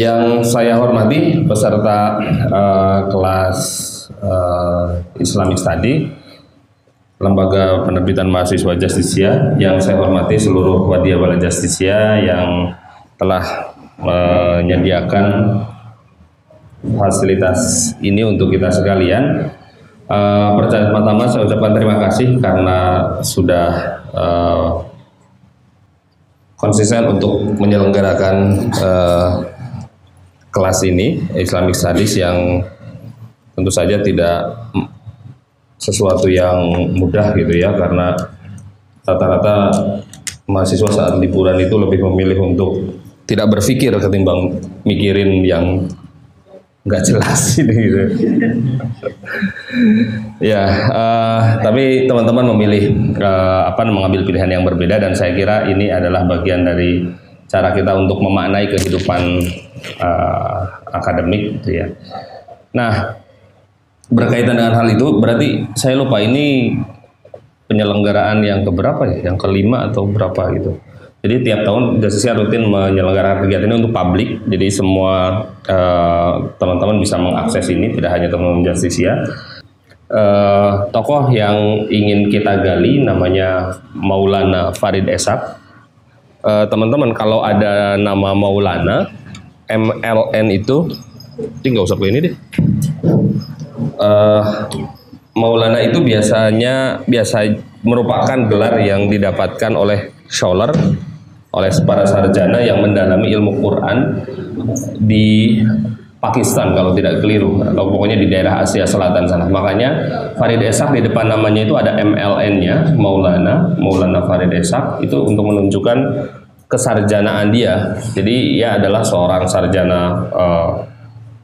Yang saya hormati peserta uh, kelas uh, Islamic Study Lembaga Penerbitan Mahasiswa Justisia yang saya hormati seluruh Wadia Wala Justisia yang telah menyediakan fasilitas ini untuk kita sekalian. Uh, pertama-tama saya ucapkan terima kasih karena sudah uh, konsisten untuk menyelenggarakan uh, kelas ini Islamic Studies yang tentu saja tidak sesuatu yang mudah gitu ya karena rata-rata mahasiswa saat liburan itu lebih memilih untuk tidak berpikir ketimbang mikirin yang nggak jelas ini gitu. ya, uh, tapi teman-teman memilih uh, apa mengambil pilihan yang berbeda dan saya kira ini adalah bagian dari cara kita untuk memaknai kehidupan uh, akademik gitu ya. Nah, berkaitan dengan hal itu berarti saya lupa ini penyelenggaraan yang keberapa ya? Yang kelima atau berapa gitu. Jadi tiap tahun Justisia rutin menyelenggarakan kegiatan ini untuk publik. Jadi semua uh, teman-teman bisa mengakses ini, tidak hanya teman-teman Justisia. Uh, tokoh yang ingin kita gali namanya Maulana Farid Esak. Uh, teman-teman kalau ada nama Maulana MLN itu ini nggak usah ini deh. Uh, Maulana itu biasanya biasa merupakan gelar yang didapatkan oleh scholar oleh para sarjana yang mendalami ilmu Quran di Pakistan kalau tidak keliru atau pokoknya di daerah Asia Selatan sana. Makanya Farid Esak di depan namanya itu ada MLN-nya Maulana, Maulana Farid Esak itu untuk menunjukkan kesarjanaan dia. Jadi ia adalah seorang sarjana uh,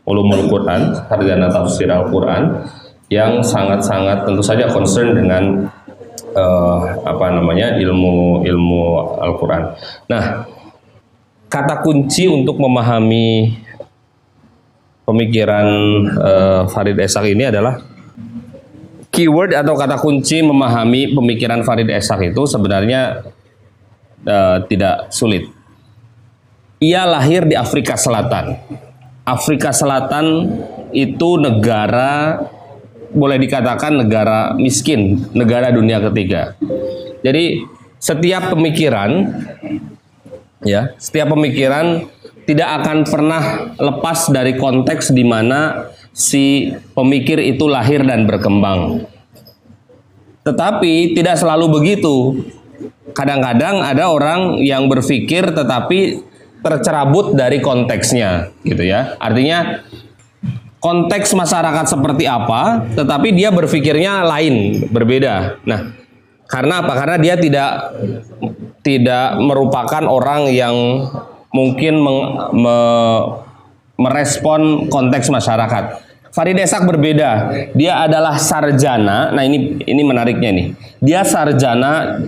ulumul Quran, sarjana tafsir Al-Quran yang sangat-sangat tentu saja concern dengan uh, apa namanya ilmu ilmu Al-Quran. Nah, kata kunci untuk memahami pemikiran uh, Farid Esak ini adalah keyword atau kata kunci memahami pemikiran Farid Esak itu sebenarnya uh, tidak sulit. Ia lahir di Afrika Selatan. Afrika Selatan itu negara boleh dikatakan negara miskin, negara dunia ketiga. Jadi setiap pemikiran ya, setiap pemikiran tidak akan pernah lepas dari konteks di mana si pemikir itu lahir dan berkembang. Tetapi tidak selalu begitu. Kadang-kadang ada orang yang berpikir tetapi tercerabut dari konteksnya gitu ya. Artinya konteks masyarakat seperti apa, tetapi dia berpikirnya lain, berbeda. Nah, karena apa? Karena dia tidak tidak merupakan orang yang mungkin meng, me, merespon konteks masyarakat. Farid Esak berbeda. Dia adalah sarjana. Nah, ini ini menariknya nih. Dia sarjana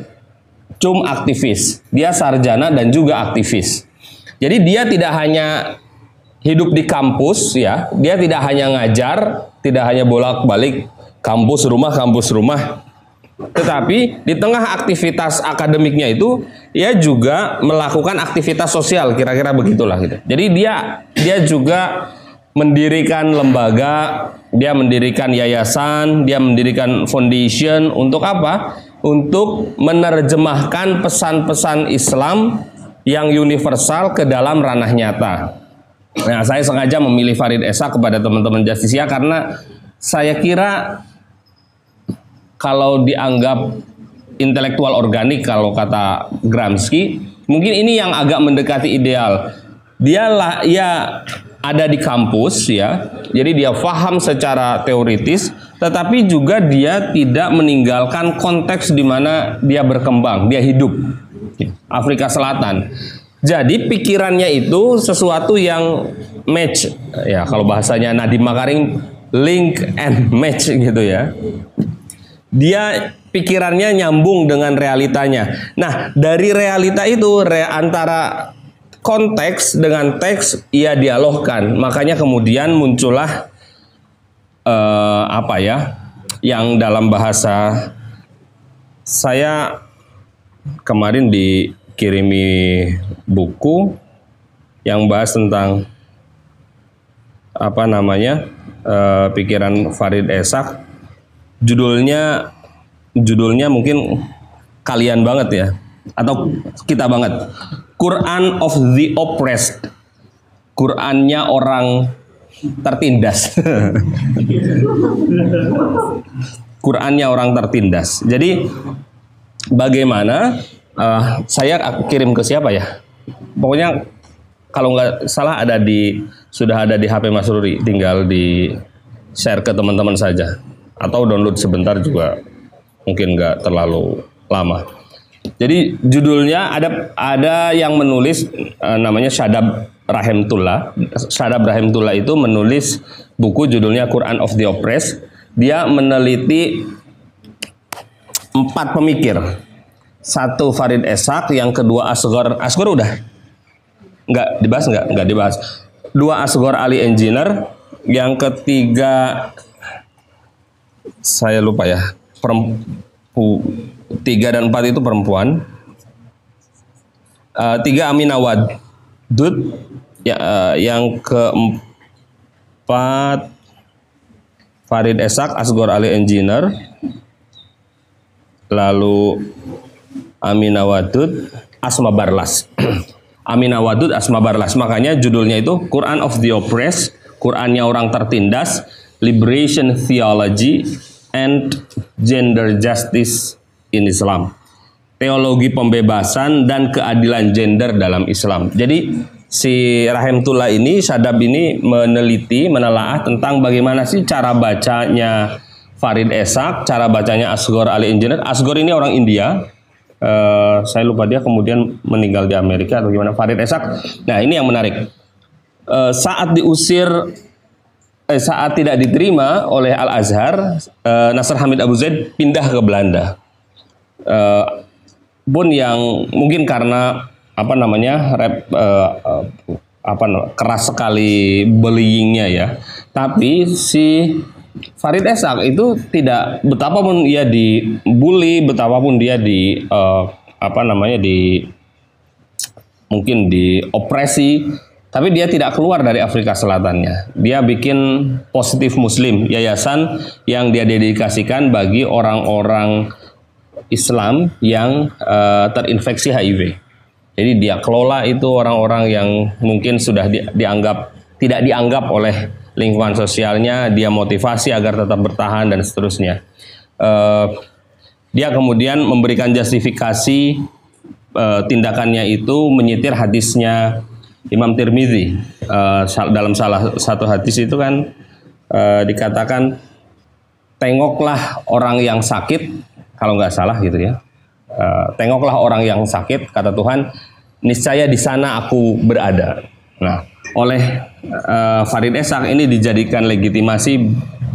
cum aktivis. Dia sarjana dan juga aktivis. Jadi dia tidak hanya hidup di kampus ya, dia tidak hanya ngajar, tidak hanya bolak-balik kampus rumah kampus rumah. Tetapi di tengah aktivitas akademiknya itu ia juga melakukan aktivitas sosial kira-kira begitulah gitu. Jadi dia dia juga mendirikan lembaga, dia mendirikan yayasan, dia mendirikan foundation untuk apa? Untuk menerjemahkan pesan-pesan Islam yang universal ke dalam ranah nyata. Nah, saya sengaja memilih Farid Esa kepada teman-teman Justisia karena saya kira kalau dianggap intelektual organik kalau kata Gramsci, mungkin ini yang agak mendekati ideal. Dia lah ya ada di kampus ya. Jadi dia paham secara teoritis tetapi juga dia tidak meninggalkan konteks di mana dia berkembang, dia hidup. Afrika Selatan. Jadi pikirannya itu sesuatu yang match ya kalau bahasanya Nadiem Makarim link and match gitu ya. Dia pikirannya nyambung dengan realitanya. Nah, dari realita itu re antara konteks dengan teks ia dialogkan. Makanya kemudian muncullah uh, apa ya? Yang dalam bahasa saya kemarin dikirimi buku yang bahas tentang apa namanya uh, pikiran Farid Esak judulnya judulnya mungkin kalian banget ya atau kita banget. Quran of the oppressed. Qurannya orang tertindas. Qurannya orang tertindas. Jadi bagaimana uh, saya kirim ke siapa ya? Pokoknya kalau nggak salah ada di sudah ada di HP Mas Ruri. Tinggal di share ke teman-teman saja atau download sebentar juga mungkin nggak terlalu lama. Jadi judulnya ada ada yang menulis uh, namanya Syadab Rahimtullah. Syadab Rahimtullah itu menulis buku judulnya Quran of the Oppressed. Dia meneliti empat pemikir. Satu Farid Esak, yang kedua Asgor. Asgor udah? Nggak dibahas nggak? Nggak dibahas. Dua Asgor Ali Engineer. Yang ketiga saya lupa ya. Perempu tiga dan empat itu perempuan. Uh, tiga Aminawad Dud ya, uh, yang keempat Farid Esak Asgor Ali Engineer. Lalu Amina Wadud Asma Barlas. Amina Wadud Asma Barlas. Makanya judulnya itu Quran of the Oppressed Qurannya orang tertindas Liberation Theology and Gender Justice in Islam. Teologi pembebasan dan keadilan gender dalam Islam. Jadi si Rahimtullah ini, Sadab ini meneliti, menelaah tentang bagaimana sih cara bacanya Farid Esak, cara bacanya Asgor Ali Engineer. Asgor ini orang India. Uh, saya lupa dia kemudian meninggal di Amerika atau gimana. Farid Esak. Nah ini yang menarik. Uh, saat diusir eh, saat tidak diterima oleh Al Azhar, eh, Nasr Hamid Abu Zaid pindah ke Belanda. Eh, pun yang mungkin karena apa namanya rep, eh, eh, apa keras sekali bullyingnya ya. Tapi si Farid Esak itu tidak betapapun ia dibully, betapapun dia di eh, apa namanya di mungkin diopresi tapi dia tidak keluar dari Afrika Selatannya. Dia bikin positif Muslim, yayasan yang dia dedikasikan bagi orang-orang Islam yang uh, terinfeksi HIV. Jadi dia kelola itu orang-orang yang mungkin sudah di, dianggap tidak dianggap oleh lingkungan sosialnya, dia motivasi agar tetap bertahan dan seterusnya. Uh, dia kemudian memberikan justifikasi uh, tindakannya itu menyitir hadisnya Imam Tirmidzi uh, dalam salah satu hadis itu kan uh, dikatakan tengoklah orang yang sakit kalau nggak salah gitu ya. Uh, tengoklah orang yang sakit kata Tuhan niscaya di sana aku berada. Nah oleh uh, Farid Esak ini dijadikan legitimasi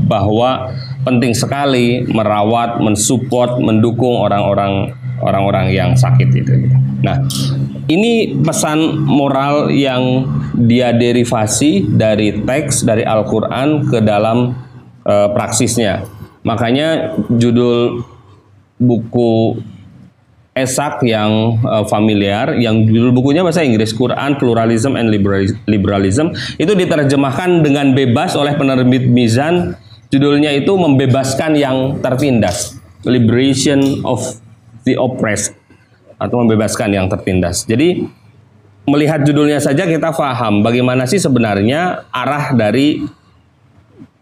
bahwa penting sekali merawat mensupport mendukung orang-orang orang-orang yang sakit itu. Nah, ini pesan moral yang dia derivasi dari teks dari Al-Qur'an ke dalam e, praksisnya. Makanya judul buku Esak yang uh, familiar, yang judul bukunya bahasa Inggris Quran Pluralism and Liberalism itu diterjemahkan dengan bebas oleh penerbit Mizan. Judulnya itu membebaskan yang tertindas, Liberation of the oppressed atau membebaskan yang tertindas. Jadi melihat judulnya saja kita paham bagaimana sih sebenarnya arah dari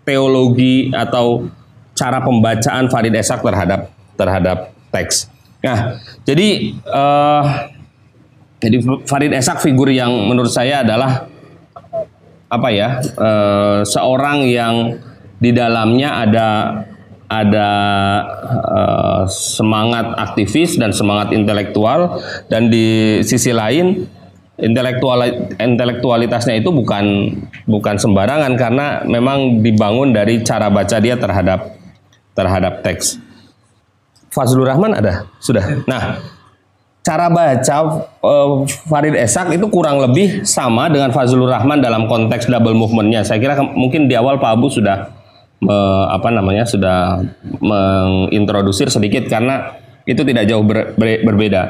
teologi atau cara pembacaan Farid Esak terhadap terhadap teks. Nah, jadi uh, jadi Farid Esak figur yang menurut saya adalah apa ya uh, seorang yang di dalamnya ada ada uh, semangat aktivis dan semangat intelektual dan di sisi lain intelektual intelektualitasnya itu bukan bukan sembarangan karena memang dibangun dari cara baca dia terhadap terhadap teks. Fazlur Rahman ada sudah. Nah, cara baca uh, Farid Esak itu kurang lebih sama dengan Fazlur Rahman dalam konteks double movementnya. Saya kira mungkin di awal Pak Abu sudah me, apa namanya sudah mengintrodusir sedikit karena itu tidak jauh ber, ber, berbeda.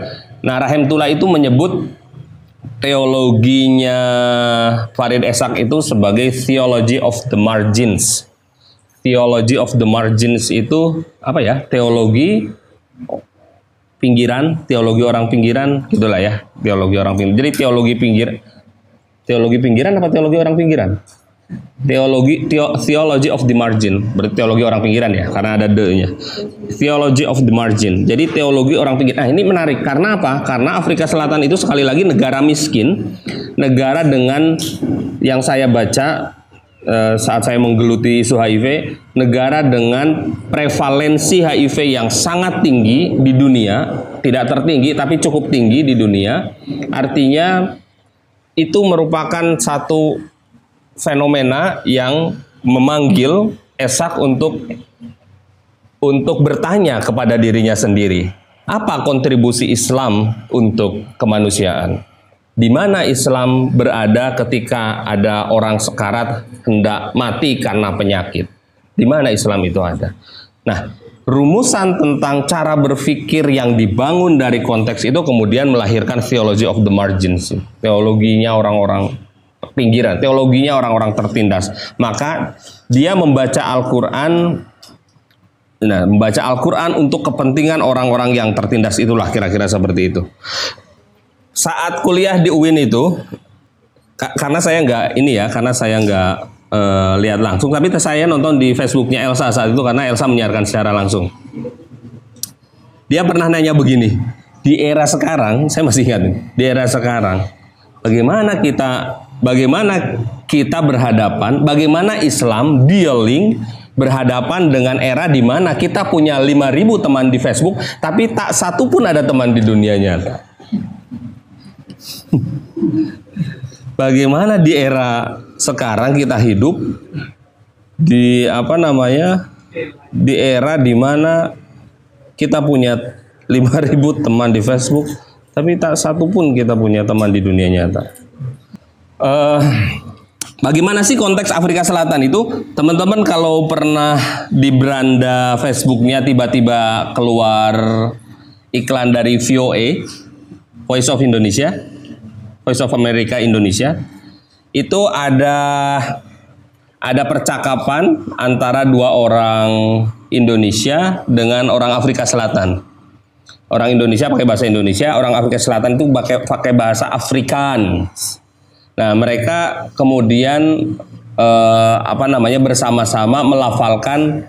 Nah, Rahim Tula itu menyebut teologinya Farid Esak itu sebagai theology of the margins. Theology of the margins itu apa ya? Teologi pinggiran, teologi orang pinggiran, gitulah ya, teologi orang pinggiran. Jadi teologi pinggir, teologi pinggiran apa teologi orang pinggiran? Teologi teo, theology of the margin, berarti teologi orang pinggiran ya, karena ada de-nya. Theology of the margin. Jadi teologi orang pinggiran. Nah, ini menarik karena apa? Karena Afrika Selatan itu sekali lagi negara miskin, negara dengan yang saya baca Eh, saat saya menggeluti isu HIV, negara dengan prevalensi HIV yang sangat tinggi di dunia, tidak tertinggi tapi cukup tinggi di dunia, artinya itu merupakan satu fenomena yang memanggil Esak untuk untuk bertanya kepada dirinya sendiri, apa kontribusi Islam untuk kemanusiaan? di mana Islam berada ketika ada orang sekarat hendak mati karena penyakit. Di mana Islam itu ada. Nah, rumusan tentang cara berpikir yang dibangun dari konteks itu kemudian melahirkan theology of the margins. Teologinya orang-orang pinggiran, teologinya orang-orang tertindas. Maka dia membaca Al-Qur'an Nah, membaca Al-Quran untuk kepentingan orang-orang yang tertindas. Itulah kira-kira seperti itu. Saat kuliah di UIN itu karena saya nggak ini ya karena saya nggak uh, lihat langsung. Tapi saya nonton di Facebooknya Elsa saat itu karena Elsa menyiarkan secara langsung. Dia pernah nanya begini di era sekarang saya masih ingat di era sekarang bagaimana kita bagaimana kita berhadapan bagaimana Islam dealing berhadapan dengan era di mana kita punya 5000 teman di Facebook tapi tak satu pun ada teman di dunia nyata Bagaimana di era sekarang kita hidup di apa namanya di era di mana kita punya 5000 teman di Facebook tapi tak satu pun kita punya teman di dunia nyata. Uh, bagaimana sih konteks Afrika Selatan itu? Teman-teman kalau pernah di beranda Facebooknya tiba-tiba keluar iklan dari VOA, Voice of Indonesia, Voice of America Indonesia, itu ada ada percakapan antara dua orang Indonesia dengan orang Afrika Selatan. Orang Indonesia pakai bahasa Indonesia, orang Afrika Selatan itu pakai pakai bahasa Afrikaans. Nah, mereka kemudian eh, apa namanya bersama-sama melafalkan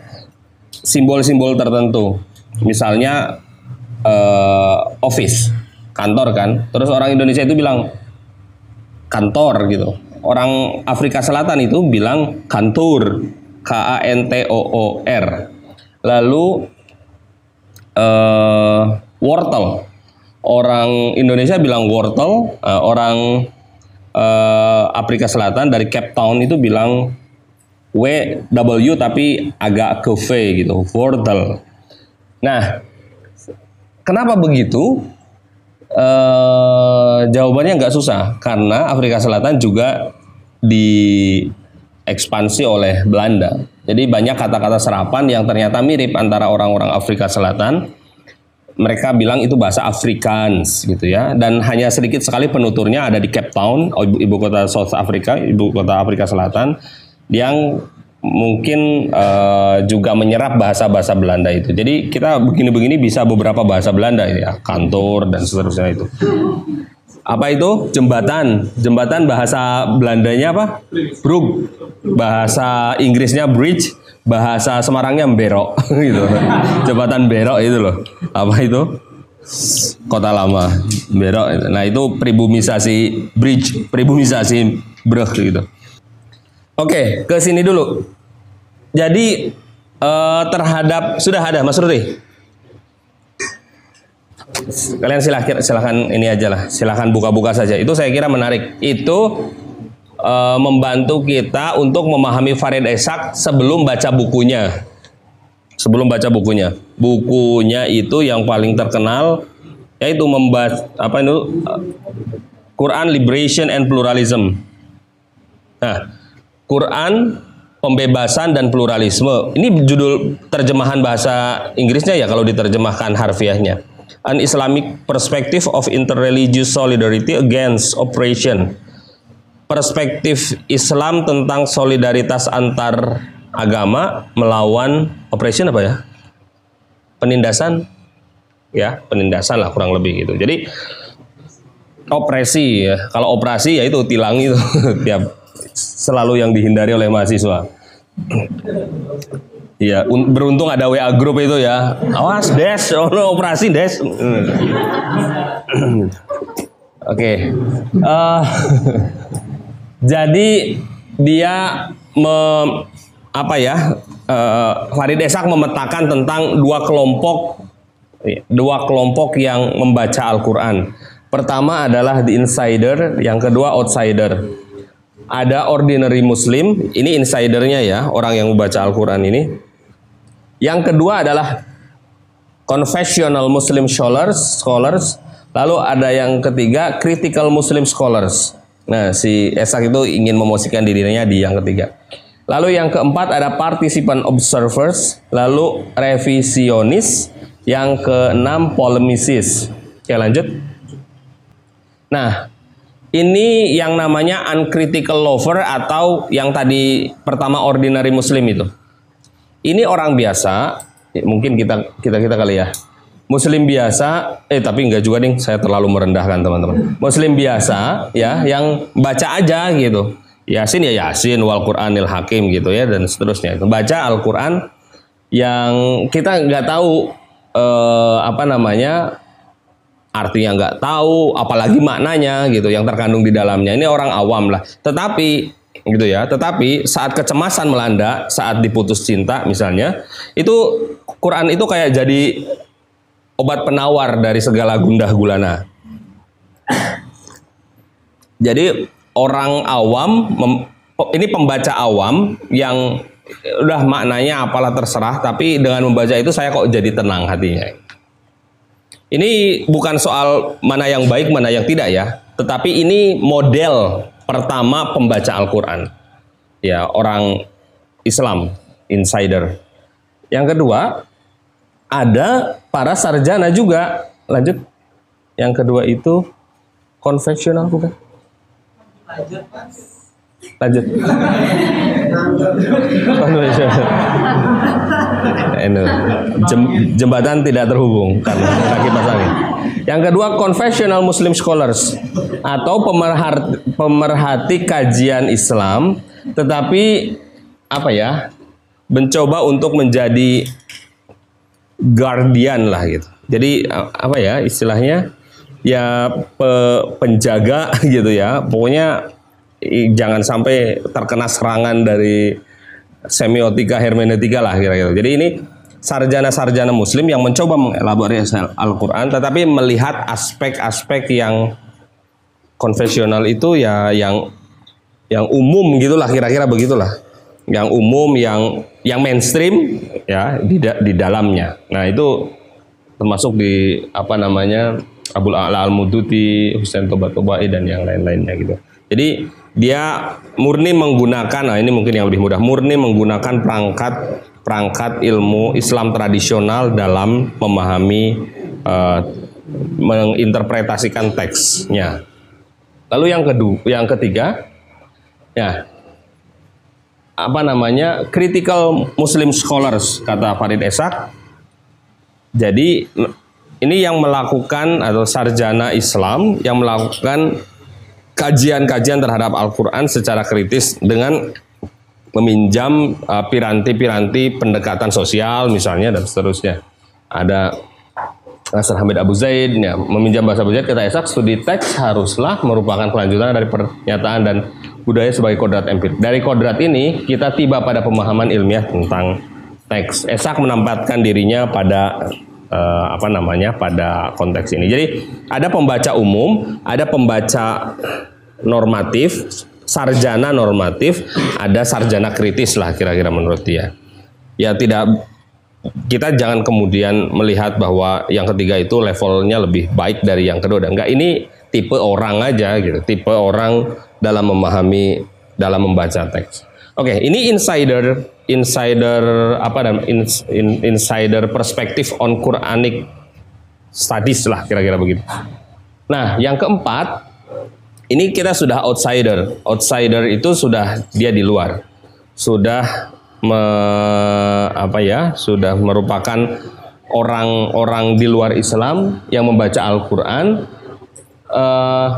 simbol-simbol tertentu. Misalnya eh, office kantor kan. Terus orang Indonesia itu bilang kantor gitu. Orang Afrika Selatan itu bilang kantor, K A N T O O R. Lalu uh, wortel. Orang Indonesia bilang wortel, uh, orang uh, Afrika Selatan dari Cape Town itu bilang W W tapi agak ke V gitu, wortel. Nah, kenapa begitu? Eh, jawabannya nggak susah karena Afrika Selatan juga diekspansi oleh Belanda. Jadi banyak kata-kata serapan yang ternyata mirip antara orang-orang Afrika Selatan. Mereka bilang itu bahasa Afrikaans gitu ya. Dan hanya sedikit sekali penuturnya ada di Cape Town, ibu kota South Africa, ibu kota Afrika Selatan, yang mungkin uh, juga menyerap bahasa-bahasa Belanda itu. Jadi kita begini-begini bisa beberapa bahasa Belanda ya, kantor dan seterusnya itu. Apa itu? Jembatan. Jembatan bahasa Belandanya apa? Brug. Bahasa Inggrisnya bridge, bahasa Semarangnya berok gitu. Jembatan berok itu loh. Apa itu? Kota lama, berok. Nah, itu pribumisasi bridge, pribumisasi brug gitu. Oke, ke sini dulu. Jadi uh, terhadap sudah ada Mas Ruti. Kalian silahkan silahkan ini aja lah, silahkan buka-buka saja. Itu saya kira menarik. Itu uh, membantu kita untuk memahami Farid Esak sebelum baca bukunya. Sebelum baca bukunya. Bukunya itu yang paling terkenal yaitu membahas apa itu Quran Liberation and Pluralism. Nah, Quran pembebasan dan pluralisme. Ini judul terjemahan bahasa Inggrisnya ya kalau diterjemahkan harfiahnya. An Islamic perspective of interreligious solidarity against oppression. Perspektif Islam tentang solidaritas antar agama melawan oppression apa ya? Penindasan ya, penindasan lah kurang lebih gitu. Jadi opresi ya. Kalau operasi ya itu tilang itu tiap selalu yang dihindari oleh mahasiswa. Iya, beruntung ada WA grup itu ya. Awas des, oh operasi des. Oke, okay. uh, eh, jadi dia me, apa ya? Uh, Farid Esak memetakan tentang dua kelompok dua kelompok yang membaca Al-Quran. Pertama adalah the insider, yang kedua outsider. Ada ordinary Muslim, ini insidernya ya, orang yang membaca Al-Quran ini yang kedua adalah confessional Muslim scholars, scholars. Lalu ada yang ketiga critical Muslim scholars. Nah, si Esak itu ingin memosisikan dirinya di yang ketiga. Lalu yang keempat ada participant observers, lalu revisionis, yang keenam polemisis. Oke, lanjut. Nah, ini yang namanya uncritical lover atau yang tadi pertama ordinary muslim itu. Ini orang biasa, mungkin kita kita kita kali ya. Muslim biasa, eh tapi enggak juga nih, saya terlalu merendahkan teman-teman. Muslim biasa ya, yang baca aja gitu. Yasin ya Yasin, wal Quranil Hakim gitu ya dan seterusnya. Baca Al-Quran yang kita nggak tahu eh, apa namanya artinya nggak tahu, apalagi maknanya gitu yang terkandung di dalamnya. Ini orang awam lah. Tetapi gitu ya. Tetapi saat kecemasan melanda, saat diputus cinta misalnya, itu Quran itu kayak jadi obat penawar dari segala gundah gulana. Jadi orang awam ini pembaca awam yang udah maknanya apalah terserah tapi dengan membaca itu saya kok jadi tenang hatinya. Ini bukan soal mana yang baik mana yang tidak ya, tetapi ini model pertama pembaca Al-Quran. Ya, orang Islam, insider. Yang kedua, ada para sarjana juga. Lanjut. Yang kedua itu konvensional bukan? Lanjut, Lanjut. Jem, jembatan tidak terhubung kan kaki pasangin. Yang kedua confessional Muslim scholars atau pemerhati, pemerhati kajian Islam tetapi apa ya mencoba untuk menjadi guardian lah gitu. Jadi apa ya istilahnya ya pe, penjaga gitu ya. Pokoknya jangan sampai terkena serangan dari semiotika hermeneutika lah kira-kira. Jadi ini sarjana-sarjana muslim yang mencoba mengelaborasi Al-Qur'an tetapi melihat aspek-aspek yang konvensional itu ya yang yang umum gitulah kira-kira begitulah. Yang umum yang yang mainstream ya di di dalamnya. Nah, itu termasuk di apa namanya Abul A'la Al-Muduti, Husain Tobat Tobai dan yang lain-lainnya gitu. Jadi dia murni menggunakan nah ini mungkin yang lebih mudah murni menggunakan perangkat perangkat ilmu Islam tradisional dalam memahami uh, menginterpretasikan teksnya. Lalu yang kedua, yang ketiga, ya apa namanya critical Muslim scholars kata Farid Esak. Jadi ini yang melakukan atau sarjana Islam yang melakukan kajian-kajian terhadap Al-Quran secara kritis dengan meminjam uh, piranti-piranti pendekatan sosial misalnya dan seterusnya. Ada Nasr Hamid Abu Zaid ya, meminjam bahasa Abu Zaid kata Esak studi teks haruslah merupakan kelanjutan dari pernyataan dan budaya sebagai kodrat empirik. Dari kodrat ini kita tiba pada pemahaman ilmiah tentang teks. Esak menempatkan dirinya pada uh, apa namanya pada konteks ini. Jadi ada pembaca umum, ada pembaca normatif, sarjana normatif, ada sarjana kritis lah kira-kira menurut dia. Ya tidak kita jangan kemudian melihat bahwa yang ketiga itu levelnya lebih baik dari yang kedua. Enggak, ini tipe orang aja gitu, tipe orang dalam memahami dalam membaca teks. Oke, ini insider insider apa dan in, in, insider perspektif on Quranic studies lah kira-kira begitu. Nah, yang keempat, ini kita sudah outsider. Outsider itu sudah dia di luar. Sudah me, apa ya? Sudah merupakan orang-orang di luar Islam yang membaca Al-Qur'an uh,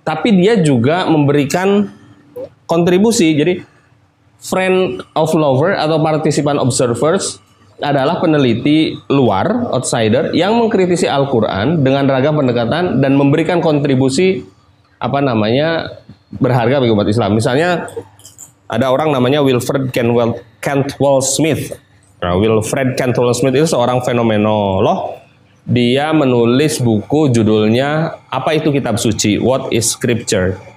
tapi dia juga memberikan kontribusi. Jadi friend of lover atau partisipan observers adalah peneliti luar, outsider, yang mengkritisi Al-Quran dengan ragam pendekatan dan memberikan kontribusi apa namanya berharga bagi umat Islam. Misalnya ada orang namanya Wilfred Cantwell, Cantwell Smith. Nah, Wilfred Cantwell Smith itu seorang fenomenolog. Dia menulis buku judulnya apa itu kitab suci? What is Scripture?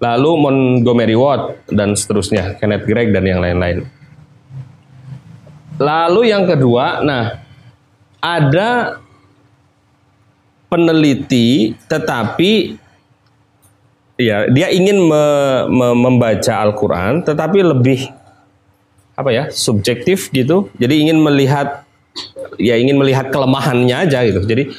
Lalu Montgomery Watt dan seterusnya, Kenneth Gregg dan yang lain-lain. Lalu yang kedua, nah ada peneliti tetapi ya dia ingin me, me, membaca Al-Qur'an tetapi lebih apa ya, subjektif gitu. Jadi ingin melihat ya ingin melihat kelemahannya aja gitu. Jadi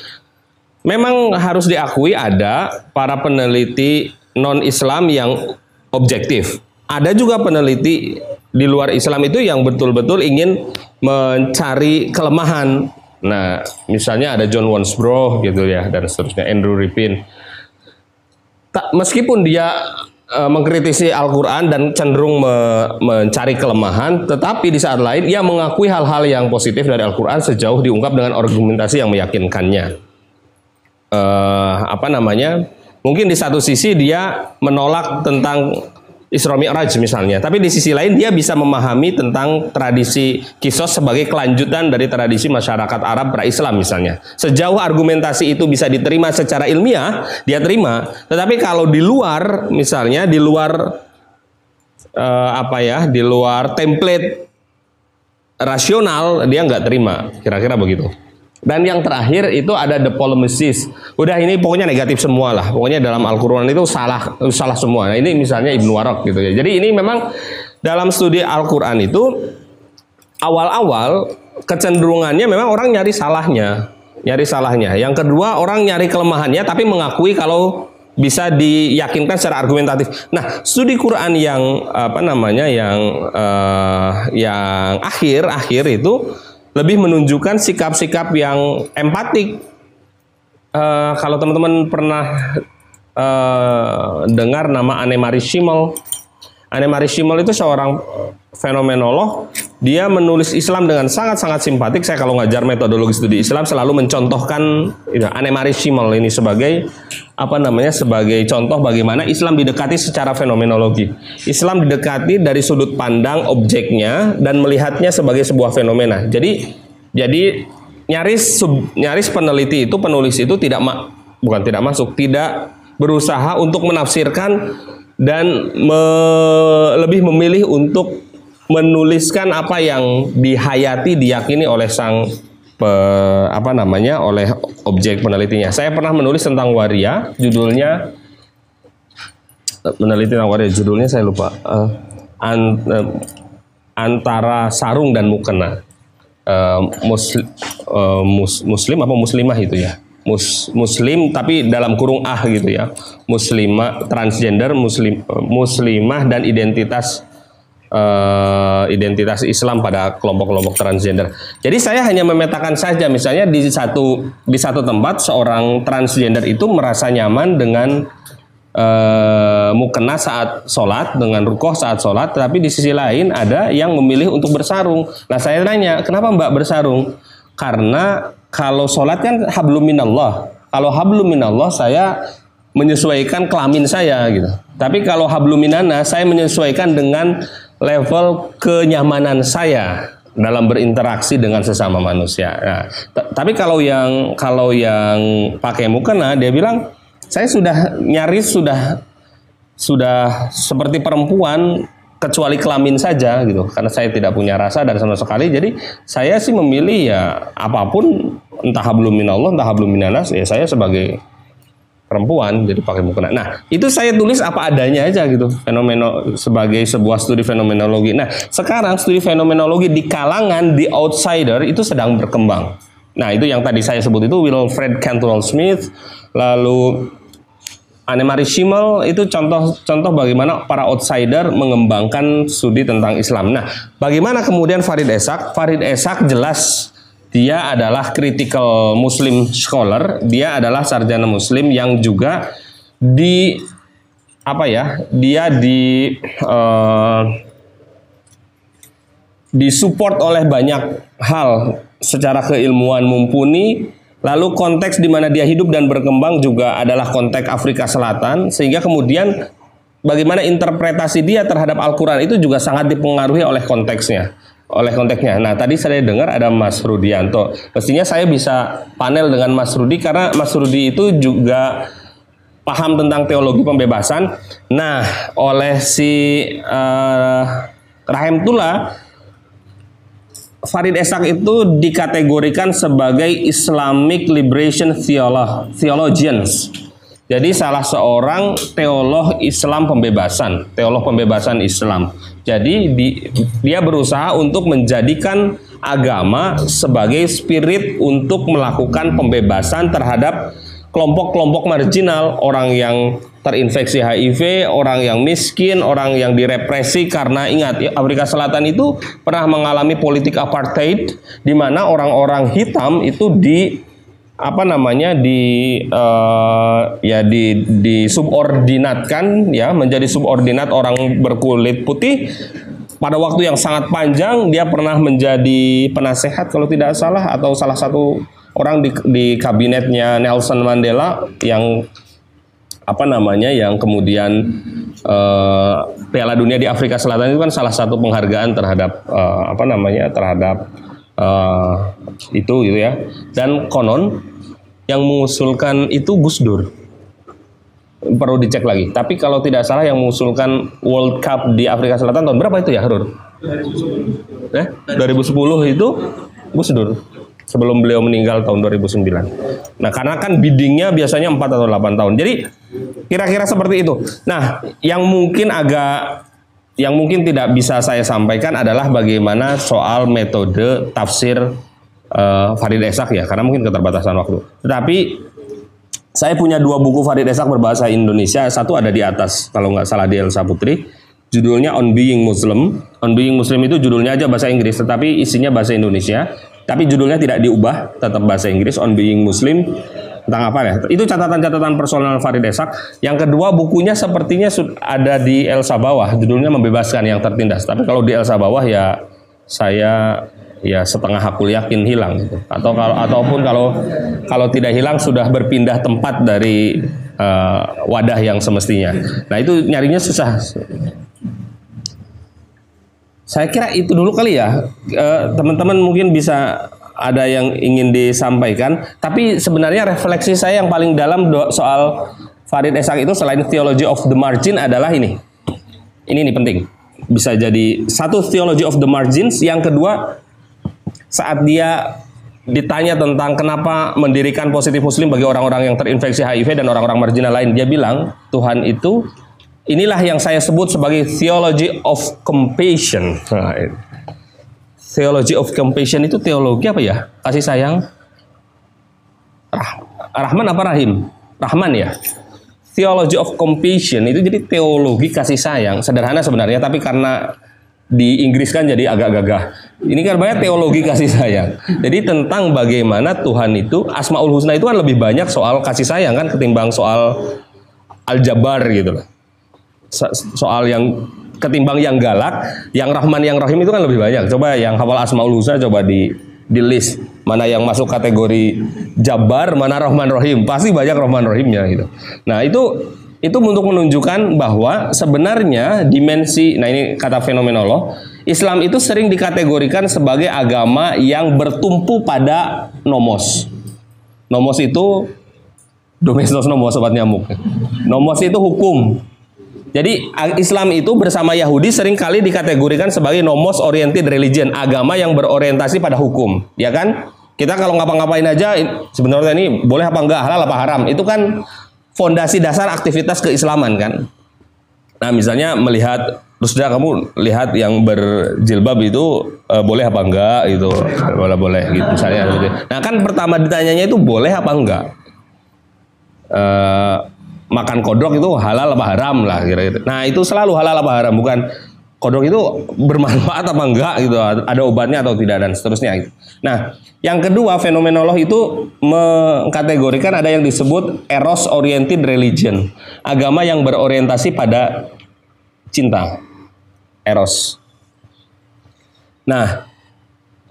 memang harus diakui ada para peneliti non Islam yang objektif. Ada juga peneliti di luar Islam itu yang betul-betul ingin mencari kelemahan. Nah, misalnya ada John Wansbrough gitu ya dan seterusnya Andrew Ripin. Tak, meskipun dia e, mengkritisi Al-Qur'an dan cenderung me, mencari kelemahan, tetapi di saat lain ia mengakui hal-hal yang positif dari Al-Qur'an sejauh diungkap dengan argumentasi yang meyakinkannya. E, apa namanya? Mungkin di satu sisi dia menolak tentang Isra Mi'raj misalnya. Tapi di sisi lain dia bisa memahami tentang tradisi kisos sebagai kelanjutan dari tradisi masyarakat Arab pra-Islam misalnya. Sejauh argumentasi itu bisa diterima secara ilmiah, dia terima. Tetapi kalau di luar misalnya di luar uh, apa ya, di luar template rasional dia nggak terima. Kira-kira begitu. Dan yang terakhir itu ada the polemicist. Udah ini pokoknya negatif semua lah. Pokoknya dalam Al-Quran itu salah salah semua. Nah, ini misalnya Ibnu Warok gitu ya. Jadi ini memang dalam studi Al-Quran itu awal-awal kecenderungannya memang orang nyari salahnya. Nyari salahnya. Yang kedua orang nyari kelemahannya tapi mengakui kalau bisa diyakinkan secara argumentatif. Nah, studi Quran yang apa namanya yang uh, yang akhir akhir itu lebih menunjukkan sikap-sikap yang empatik. Uh, kalau teman-teman pernah uh, dengar nama Anne-Marie Schimmel, Anne-Marie Schimmel itu seorang fenomenolog. Dia menulis Islam dengan sangat-sangat simpatik. Saya kalau ngajar metodologi studi Islam selalu mencontohkan ya, Anne-Marie Schimmel ini sebagai apa namanya sebagai contoh bagaimana Islam didekati secara fenomenologi. Islam didekati dari sudut pandang objeknya dan melihatnya sebagai sebuah fenomena. Jadi jadi nyaris sub, nyaris peneliti itu penulis itu tidak ma, bukan tidak masuk, tidak berusaha untuk menafsirkan dan me, lebih memilih untuk menuliskan apa yang dihayati diyakini oleh sang pe, apa namanya oleh objek penelitinya. Saya pernah menulis tentang waria, judulnya meneliti tentang waria, judulnya saya lupa. Uh, an, uh, antara sarung dan mukena. Uh, muslim, uh, mus, muslim apa muslimah itu ya? mus, muslim tapi dalam kurung ah gitu ya muslimah transgender muslim muslimah dan identitas uh, identitas Islam pada kelompok-kelompok transgender. Jadi saya hanya memetakan saja misalnya di satu di satu tempat seorang transgender itu merasa nyaman dengan uh, mukena saat sholat dengan rukoh saat sholat, tapi di sisi lain ada yang memilih untuk bersarung. Nah saya tanya kenapa Mbak bersarung? Karena kalau sholat kan hablum minallah. Kalau hablum minallah saya menyesuaikan kelamin saya gitu. Tapi kalau hablum minana saya menyesuaikan dengan level kenyamanan saya dalam berinteraksi dengan sesama manusia. Nah, tapi kalau yang kalau yang pakai mukena dia bilang saya sudah nyaris sudah sudah seperti perempuan kecuali kelamin saja gitu karena saya tidak punya rasa dan sama sekali jadi saya sih memilih ya apa pun entah hablum minallah entah hablum minanas ya saya sebagai perempuan jadi pakai mukena. Nah, itu saya tulis apa adanya aja gitu. Fenomeno sebagai sebuah studi fenomenologi. Nah, sekarang studi fenomenologi di kalangan di outsider itu sedang berkembang. Nah, itu yang tadi saya sebut itu Wilfred Cantwell Smith, lalu Annemarie Schimmel itu contoh-contoh bagaimana para outsider mengembangkan studi tentang Islam. Nah, bagaimana kemudian Farid Esak? Farid Esak jelas dia adalah critical Muslim scholar, dia adalah sarjana Muslim yang juga di apa ya? Dia di uh, disupport oleh banyak hal secara keilmuan mumpuni Lalu konteks di mana dia hidup dan berkembang juga adalah konteks Afrika Selatan, sehingga kemudian bagaimana interpretasi dia terhadap Al-Quran itu juga sangat dipengaruhi oleh konteksnya. Oleh konteksnya. Nah, tadi saya dengar ada Mas Rudianto. Pastinya saya bisa panel dengan Mas Rudi karena Mas Rudi itu juga paham tentang teologi pembebasan. Nah, oleh si uh, Rahim Tula Farid Esak itu dikategorikan sebagai Islamic Liberation Theolog, Theologians. Jadi salah seorang teolog Islam pembebasan, teolog pembebasan Islam. Jadi di, dia berusaha untuk menjadikan agama sebagai spirit untuk melakukan pembebasan terhadap kelompok-kelompok marginal, orang yang terinfeksi HIV, orang yang miskin, orang yang direpresi karena ingat Afrika Selatan itu pernah mengalami politik apartheid di mana orang-orang hitam itu di apa namanya di uh, ya di di subordinatkan ya menjadi subordinat orang berkulit putih. Pada waktu yang sangat panjang dia pernah menjadi penasehat kalau tidak salah atau salah satu orang di, di kabinetnya Nelson Mandela yang apa namanya yang kemudian uh, Piala Dunia di Afrika Selatan itu kan salah satu penghargaan terhadap uh, apa namanya terhadap uh, itu gitu ya. Dan konon yang mengusulkan itu Gus Dur perlu dicek lagi tapi kalau tidak salah yang mengusulkan World Cup di Afrika Selatan tahun berapa itu ya Harur? 2010. Eh? 2010 itu Gus Dur sebelum beliau meninggal tahun 2009. Nah, karena kan biddingnya biasanya 4 atau 8 tahun. Jadi kira-kira seperti itu. Nah, yang mungkin agak yang mungkin tidak bisa saya sampaikan adalah bagaimana soal metode tafsir uh, Farid Esak ya, karena mungkin keterbatasan waktu. Tetapi saya punya dua buku Farid Esak berbahasa Indonesia. Satu ada di atas, kalau nggak salah di Elsa Putri. Judulnya On Being Muslim. On Being Muslim itu judulnya aja bahasa Inggris, tetapi isinya bahasa Indonesia. Tapi judulnya tidak diubah, tetap bahasa Inggris On Being Muslim tentang apa ya? Itu catatan-catatan personal Farid Esak. Yang kedua bukunya sepertinya ada di Elsa bawah, judulnya Membebaskan yang Tertindas. Tapi kalau di Elsa bawah ya saya ya setengah hakul yakin hilang gitu. Atau kalau ataupun kalau kalau tidak hilang sudah berpindah tempat dari uh, wadah yang semestinya. Nah, itu nyarinya susah. Saya kira itu dulu kali ya. Eh, teman-teman uh, mungkin bisa ada yang ingin disampaikan. Tapi sebenarnya refleksi saya yang paling dalam soal Farid Esak itu selain theology of the margin adalah ini. Ini nih penting. Bisa jadi satu theology of the margins, yang kedua saat dia ditanya tentang kenapa mendirikan positif muslim bagi orang-orang yang terinfeksi HIV dan orang-orang marginal lain, dia bilang Tuhan itu Inilah yang saya sebut sebagai theology of compassion. Theology of compassion itu teologi apa ya? Kasih sayang. Rah Rahman apa Rahim? Rahman ya. Theology of compassion itu jadi teologi kasih sayang. Sederhana sebenarnya, tapi karena di Inggris kan jadi agak gagah. Ini kan banyak teologi kasih sayang. Jadi tentang bagaimana Tuhan itu Asmaul Husna itu kan lebih banyak soal kasih sayang kan ketimbang soal aljabar gitu loh soal yang ketimbang yang galak, yang Rahman yang Rahim itu kan lebih banyak. Coba yang hafal Asmaul Husna coba di di list mana yang masuk kategori Jabar, mana Rahman Rahim. Pasti banyak Rahman Rahimnya gitu. Nah, itu itu untuk menunjukkan bahwa sebenarnya dimensi nah ini kata fenomenolog Islam itu sering dikategorikan sebagai agama yang bertumpu pada nomos. Nomos itu domestos nomos sobat nyamuk. Nomos itu hukum. Jadi Islam itu bersama Yahudi sering kali dikategorikan sebagai nomos oriented religion, agama yang berorientasi pada hukum, ya kan? Kita kalau ngapa-ngapain aja sebenarnya ini boleh apa enggak, halal apa haram, itu kan fondasi dasar aktivitas keislaman kan. Nah, misalnya melihat Terus dia kamu lihat yang berjilbab itu uh, boleh apa enggak gitu. Boleh boleh gitu misalnya gitu. Nah, kan pertama ditanyanya itu boleh apa enggak? Uh, makan kodok itu halal apa haram lah kira-kira. Nah, itu selalu halal apa haram bukan kodok itu bermanfaat apa enggak gitu. Ada obatnya atau tidak dan seterusnya gitu. Nah, yang kedua fenomenolog itu mengkategorikan ada yang disebut eros oriented religion. Agama yang berorientasi pada cinta eros. Nah,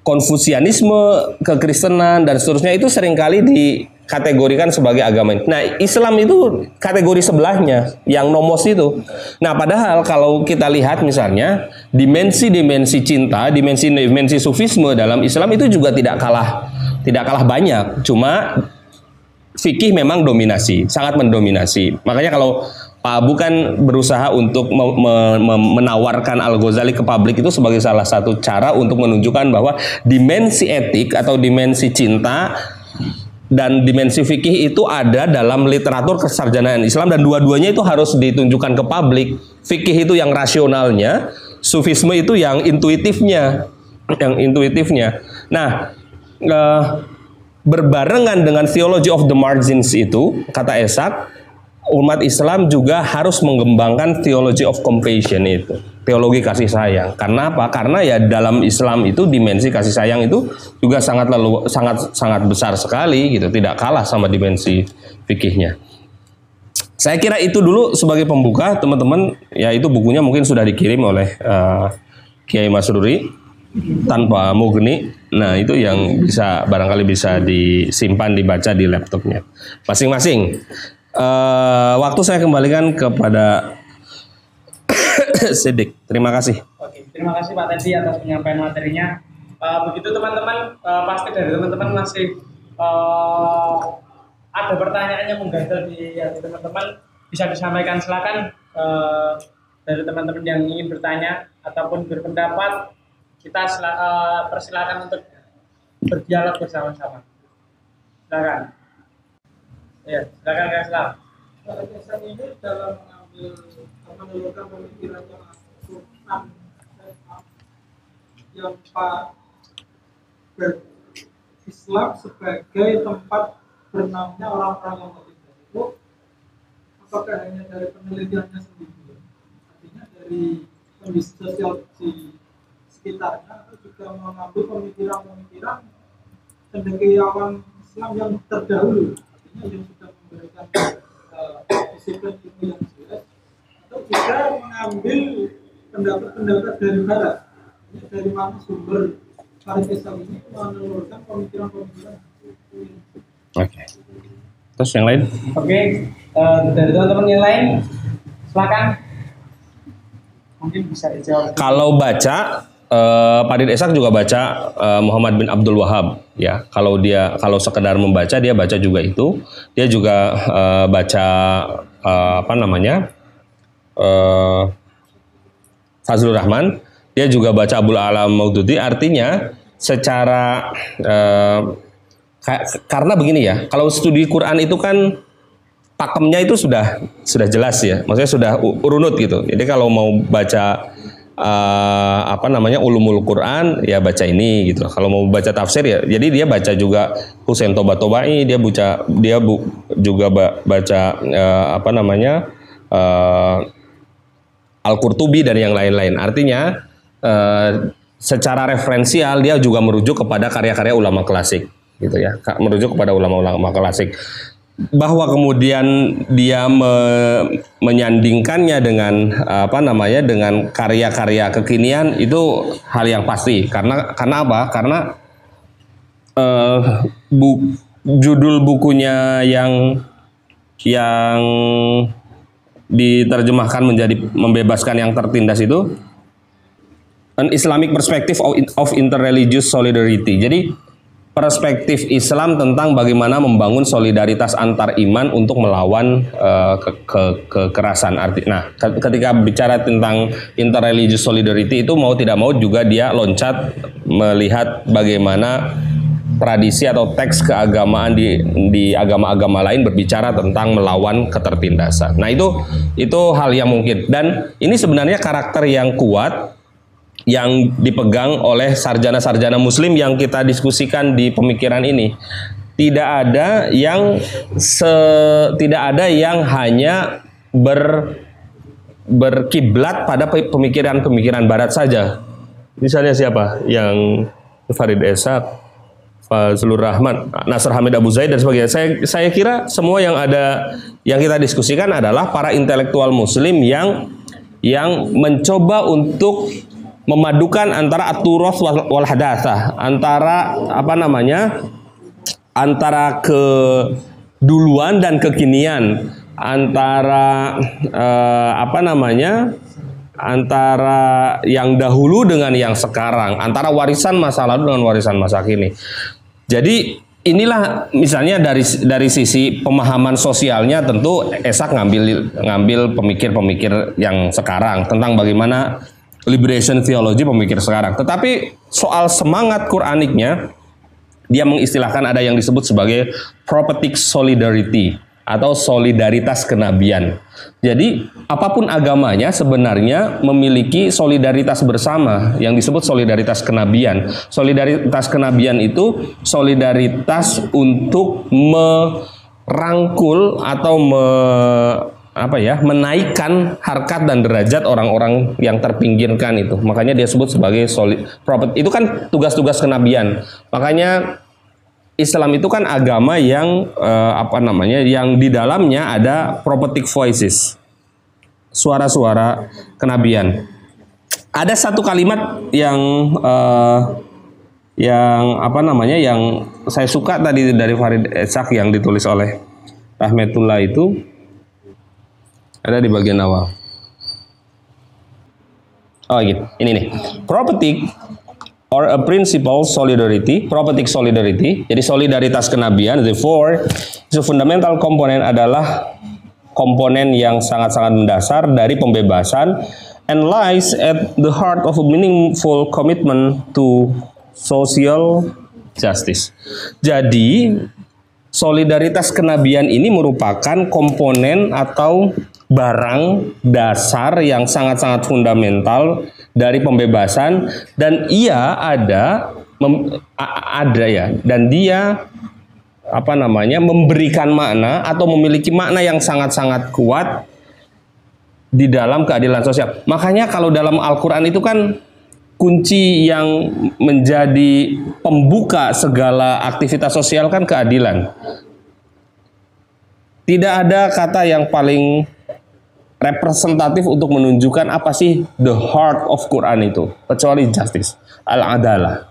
Konfusianisme, kekristenan dan seterusnya itu sering kali dikategorikan sebagai agama. Nah, Islam itu kategori sebelahnya yang nomos itu. Nah, padahal kalau kita lihat misalnya dimensi-dimensi cinta, dimensi-dimensi sufisme dalam Islam itu juga tidak kalah tidak kalah banyak. Cuma fikih memang dominasi, sangat mendominasi. Makanya kalau Pak Abu kan berusaha untuk me me menawarkan Al Ghazali ke publik itu sebagai salah satu cara untuk menunjukkan bahwa dimensi etik atau dimensi cinta dan dimensi fikih itu ada dalam literatur kesarjanaan Islam dan dua-duanya itu harus ditunjukkan ke publik. Fikih itu yang rasionalnya, sufisme itu yang intuitifnya, yang intuitifnya. Nah, eh, berbarengan dengan theology of the margins itu kata Esak umat Islam juga harus mengembangkan theology of compassion itu, teologi kasih sayang. Karena apa? Karena ya dalam Islam itu dimensi kasih sayang itu juga sangat lalu sangat sangat besar sekali gitu, tidak kalah sama dimensi fikihnya. Saya kira itu dulu sebagai pembuka, teman-teman. Ya itu bukunya mungkin sudah dikirim oleh uh, Kiai Masruri tanpa mugni. Nah itu yang bisa barangkali bisa disimpan dibaca di laptopnya masing-masing. Uh, waktu saya kembalikan kepada Sidik. Terima kasih. Oke, terima kasih Pak Teddy atas penyampaian materinya. Uh, begitu teman-teman, uh, pasti dari teman-teman masih uh, ada pertanyaan yang mengganjal di hati teman-teman bisa disampaikan silakan uh, dari teman-teman yang ingin bertanya ataupun berpendapat kita uh, persilakan untuk berdialog bersama-sama. Silakan. Ya, silakan Kak Islam. Gagasan ini dalam mengambil menelurkan pemikiran yang Islam sebagai tempat bernamanya orang-orang yang tertinggal itu apakah hanya dari penelitiannya sendiri? Artinya dari kondisi sosial di sekitarnya atau juga mengambil pemikiran-pemikiran cendekiawan Islam yang terdahulu? Yang sudah memberikan uh, disiplin ilmu yang atau juga mengambil pendapat-pendapat dari barat ini dari mana sumber Farid ini menelurkan pemikiran-pemikiran Oke. Okay. Terus yang lain? Oke, okay. uh, dari teman-teman yang lain, silakan. Mungkin bisa dijawab. Kalau baca uh, Pak Esak juga baca uh, Muhammad bin Abdul Wahab ya. Kalau dia kalau sekedar membaca dia baca juga itu. Dia juga uh, baca uh, apa namanya? Uh, Fazlur Rahman. Dia juga baca Abdul Alam Maududi. Artinya secara uh, karena begini ya, kalau studi Quran itu kan pakemnya itu sudah sudah jelas ya, maksudnya sudah urunut gitu. Jadi kalau mau baca uh, apa namanya ulumul Quran ya baca ini gitu. Kalau mau baca tafsir ya jadi dia baca juga Husain Toba Tobai, dia baca dia bu, juga baca uh, apa namanya uh, Al-Qurtubi dan yang lain-lain. Artinya uh, secara referensial dia juga merujuk kepada karya-karya ulama klasik gitu ya. Merujuk kepada ulama-ulama klasik bahwa kemudian dia me, menyandingkannya dengan apa namanya dengan karya-karya kekinian itu hal yang pasti karena karena apa karena uh, bu, judul bukunya yang yang diterjemahkan menjadi membebaskan yang tertindas itu an Islamic perspective of, of interreligious solidarity jadi perspektif Islam tentang bagaimana membangun solidaritas antar iman untuk melawan uh, ke, ke, kekerasan arti. Nah, ketika bicara tentang interreligious solidarity itu mau tidak mau juga dia loncat melihat bagaimana tradisi atau teks keagamaan di di agama-agama lain berbicara tentang melawan ketertindasan. Nah, itu itu hal yang mungkin dan ini sebenarnya karakter yang kuat yang dipegang oleh sarjana-sarjana muslim yang kita diskusikan di pemikiran ini. Tidak ada yang se, tidak ada yang hanya ber berkiblat pada pemikiran-pemikiran barat saja. Misalnya siapa? Yang Farid Esak, Fazlur Rahman, Nasr Hamid Abu Zaid dan sebagainya. Saya saya kira semua yang ada yang kita diskusikan adalah para intelektual muslim yang yang mencoba untuk memadukan antara aturos wal hadasah, antara apa namanya? antara keduluan dan kekinian, antara eh, apa namanya? antara yang dahulu dengan yang sekarang, antara warisan masa lalu dengan warisan masa kini. Jadi inilah misalnya dari dari sisi pemahaman sosialnya tentu Esak ngambil ngambil pemikir-pemikir yang sekarang tentang bagaimana liberation theology pemikir sekarang. Tetapi soal semangat Quraniknya dia mengistilahkan ada yang disebut sebagai prophetic solidarity atau solidaritas kenabian. Jadi apa pun agamanya sebenarnya memiliki solidaritas bersama yang disebut solidaritas kenabian. Solidaritas kenabian itu solidaritas untuk merangkul atau me, apa ya menaikkan harkat dan derajat orang-orang yang terpinggirkan itu. Makanya dia sebut sebagai solid prophet. Itu kan tugas-tugas kenabian. Makanya Islam itu kan agama yang uh, apa namanya yang di dalamnya ada prophetic voices. Suara-suara kenabian. Ada satu kalimat yang uh, yang apa namanya yang saya suka tadi dari Farid Esak yang ditulis oleh Rahmatullah itu. Ada di bagian awal. Oh gitu. Ini nih. Prophetic or a principle solidarity, prophetic solidarity. Jadi solidaritas kenabian, the fundamental component adalah komponen yang sangat-sangat mendasar dari pembebasan and lies at the heart of a meaningful commitment to social justice. Jadi, solidaritas kenabian ini merupakan komponen atau barang dasar yang sangat-sangat fundamental dari pembebasan dan ia ada mem, ada ya dan dia apa namanya memberikan makna atau memiliki makna yang sangat-sangat kuat di dalam keadilan sosial. Makanya kalau dalam Al-Qur'an itu kan kunci yang menjadi pembuka segala aktivitas sosial kan keadilan. Tidak ada kata yang paling representatif untuk menunjukkan apa sih the heart of Quran itu kecuali justice al-adalah.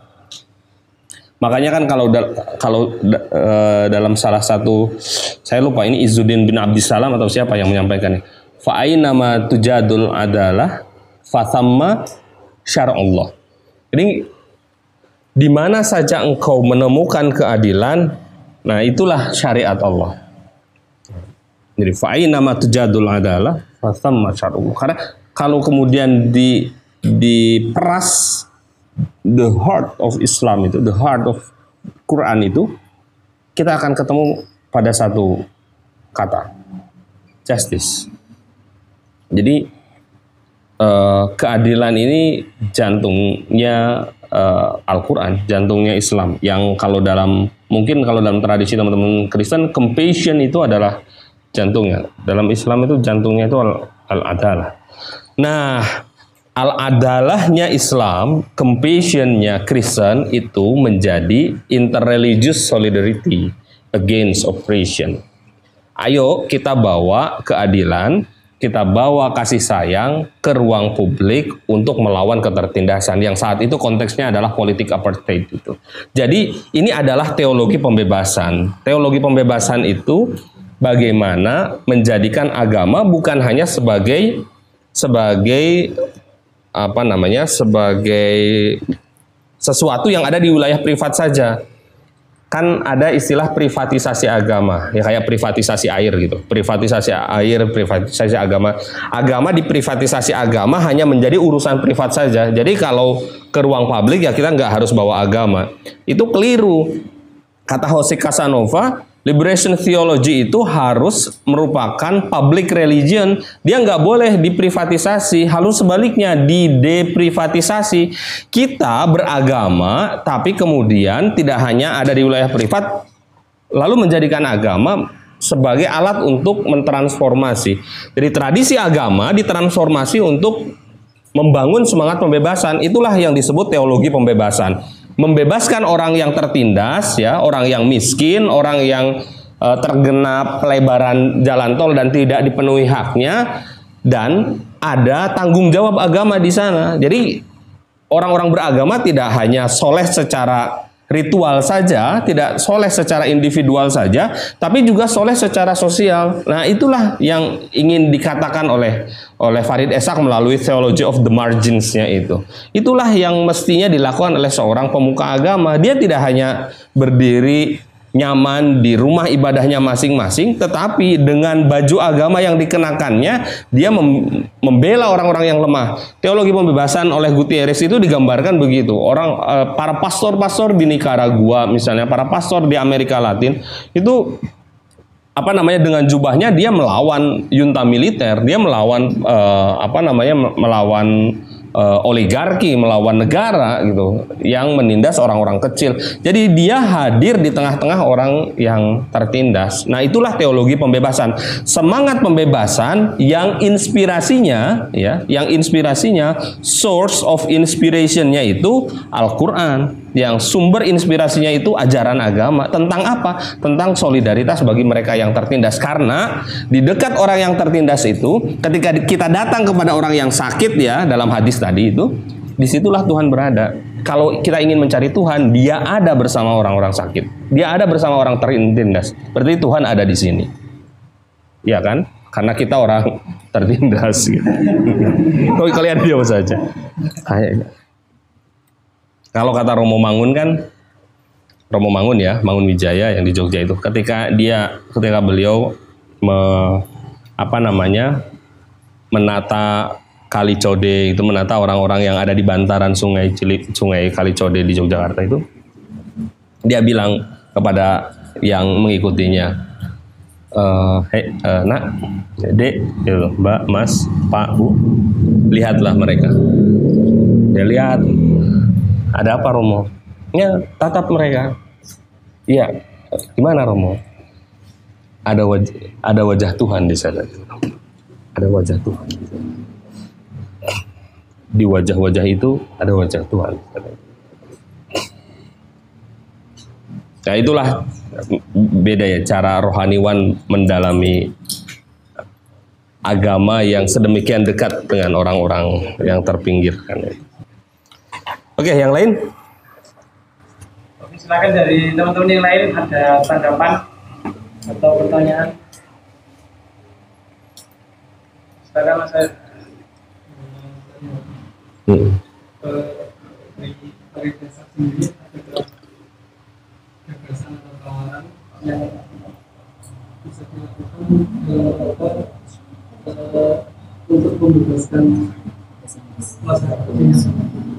Makanya kan kalau da kalau da e dalam salah satu saya lupa ini Izzuddin bin Abdissalam atau siapa yang menyampaikannya fa nama tujadul adalah fasamma syar'allah. Ini di mana saja engkau menemukan keadilan nah itulah syariat Allah. Jadi fa'in nama tujadul adalah Karena kalau kemudian di diperas the heart of Islam itu, the heart of Quran itu, kita akan ketemu pada satu kata, justice. Jadi uh, keadilan ini jantungnya uh, Al-Quran, jantungnya Islam. Yang kalau dalam mungkin kalau dalam tradisi teman-teman Kristen, compassion itu adalah jantungnya. Dalam Islam itu jantungnya itu al-adalah. Nah, al-adalahnya Islam, compassionnya Kristen itu menjadi interreligious solidarity against oppression. Ayo kita bawa keadilan, kita bawa kasih sayang ke ruang publik untuk melawan ketertindasan yang saat itu konteksnya adalah politik apartheid itu. Jadi ini adalah teologi pembebasan. Teologi pembebasan itu bagaimana menjadikan agama bukan hanya sebagai sebagai apa namanya sebagai sesuatu yang ada di wilayah privat saja. Kan ada istilah privatisasi agama ya kayak privatisasi air gitu. Privatisasi air privatisasi agama. Agama di privatisasi agama hanya menjadi urusan privat saja. Jadi kalau ke ruang publik ya kita nggak harus bawa agama. Itu keliru. Kata Jose Casanova, liberation theology itu harus merupakan public religion. Dia nggak boleh diprivatisasi. Halus sebaliknya, dideprivatisasi. Kita beragama, tapi kemudian tidak hanya ada di wilayah privat, lalu menjadikan agama sebagai alat untuk mentransformasi. Jadi tradisi agama ditransformasi untuk membangun semangat pembebasan. Itulah yang disebut teologi pembebasan membebaskan orang yang tertindas ya, orang yang miskin, orang yang uh, tergenap pelebaran jalan tol dan tidak dipenuhi haknya dan ada tanggung jawab agama di sana. Jadi orang-orang beragama tidak hanya soleh secara ritual saja, tidak soleh secara individual saja, tapi juga soleh secara sosial. Nah, itulah yang ingin dikatakan oleh oleh Farid Esak melalui theology of the margins-nya itu. Itulah yang mestinya dilakukan oleh seorang pemuka agama. Dia tidak hanya berdiri nyaman di rumah ibadahnya masing-masing, tetapi dengan baju agama yang dikenakannya, dia membela orang-orang yang lemah. Teologi pembebasan oleh Gutierrez itu digambarkan begitu. Orang eh, para pastor-pastor di Nicaragua misalnya, para pastor di Amerika Latin itu apa namanya dengan jubahnya dia melawan junta militer, dia melawan uh, apa namanya melawan uh, oligarki melawan negara gitu yang menindas orang-orang kecil. Jadi dia hadir di tengah-tengah orang yang tertindas. Nah, itulah teologi pembebasan. Semangat pembebasan yang inspirasinya ya, yang inspirasinya source of inspirationnya itu Al-Qur'an yang sumber inspirasinya itu ajaran agama tentang apa? Tentang solidaritas bagi mereka yang tertindas. Karena di dekat orang yang tertindas itu, ketika kita datang kepada orang yang sakit ya dalam hadis tadi itu, di situlah Tuhan berada. Kalau kita ingin mencari Tuhan, Dia ada bersama orang-orang sakit. Dia ada bersama orang tertindas. Berarti Tuhan ada di sini. Ya kan? Karena kita orang tertindas. Gitu. kalian diam saja. Kayak kalau kata Romo Mangun kan Romo Mangun ya, Mangun Wijaya yang di Jogja itu. Ketika dia ketika beliau me, apa namanya menata Kali Code itu menata orang-orang yang ada di bantaran sungai Cili, sungai Kali Code di Yogyakarta itu dia bilang kepada yang mengikutinya uh, hei uh, nak dek gitu, mbak mas pak bu lihatlah mereka. Dia lihat ada apa Romo? Ya, tatap mereka. Iya, gimana Romo? Ada wajah, ada wajah Tuhan di sana. Ada wajah Tuhan. Di wajah-wajah itu ada wajah Tuhan. Nah itulah beda ya cara rohaniwan mendalami agama yang sedemikian dekat dengan orang-orang yang terpinggirkan. Oke, yang lain? Oke, silakan dari teman-teman yang lain ada tanggapan atau pertanyaan. Silakan Mas Saya. Hmm. Dari desa sendiri ada gagasan atau tawaran yang bisa dilakukan untuk membebaskan masyarakat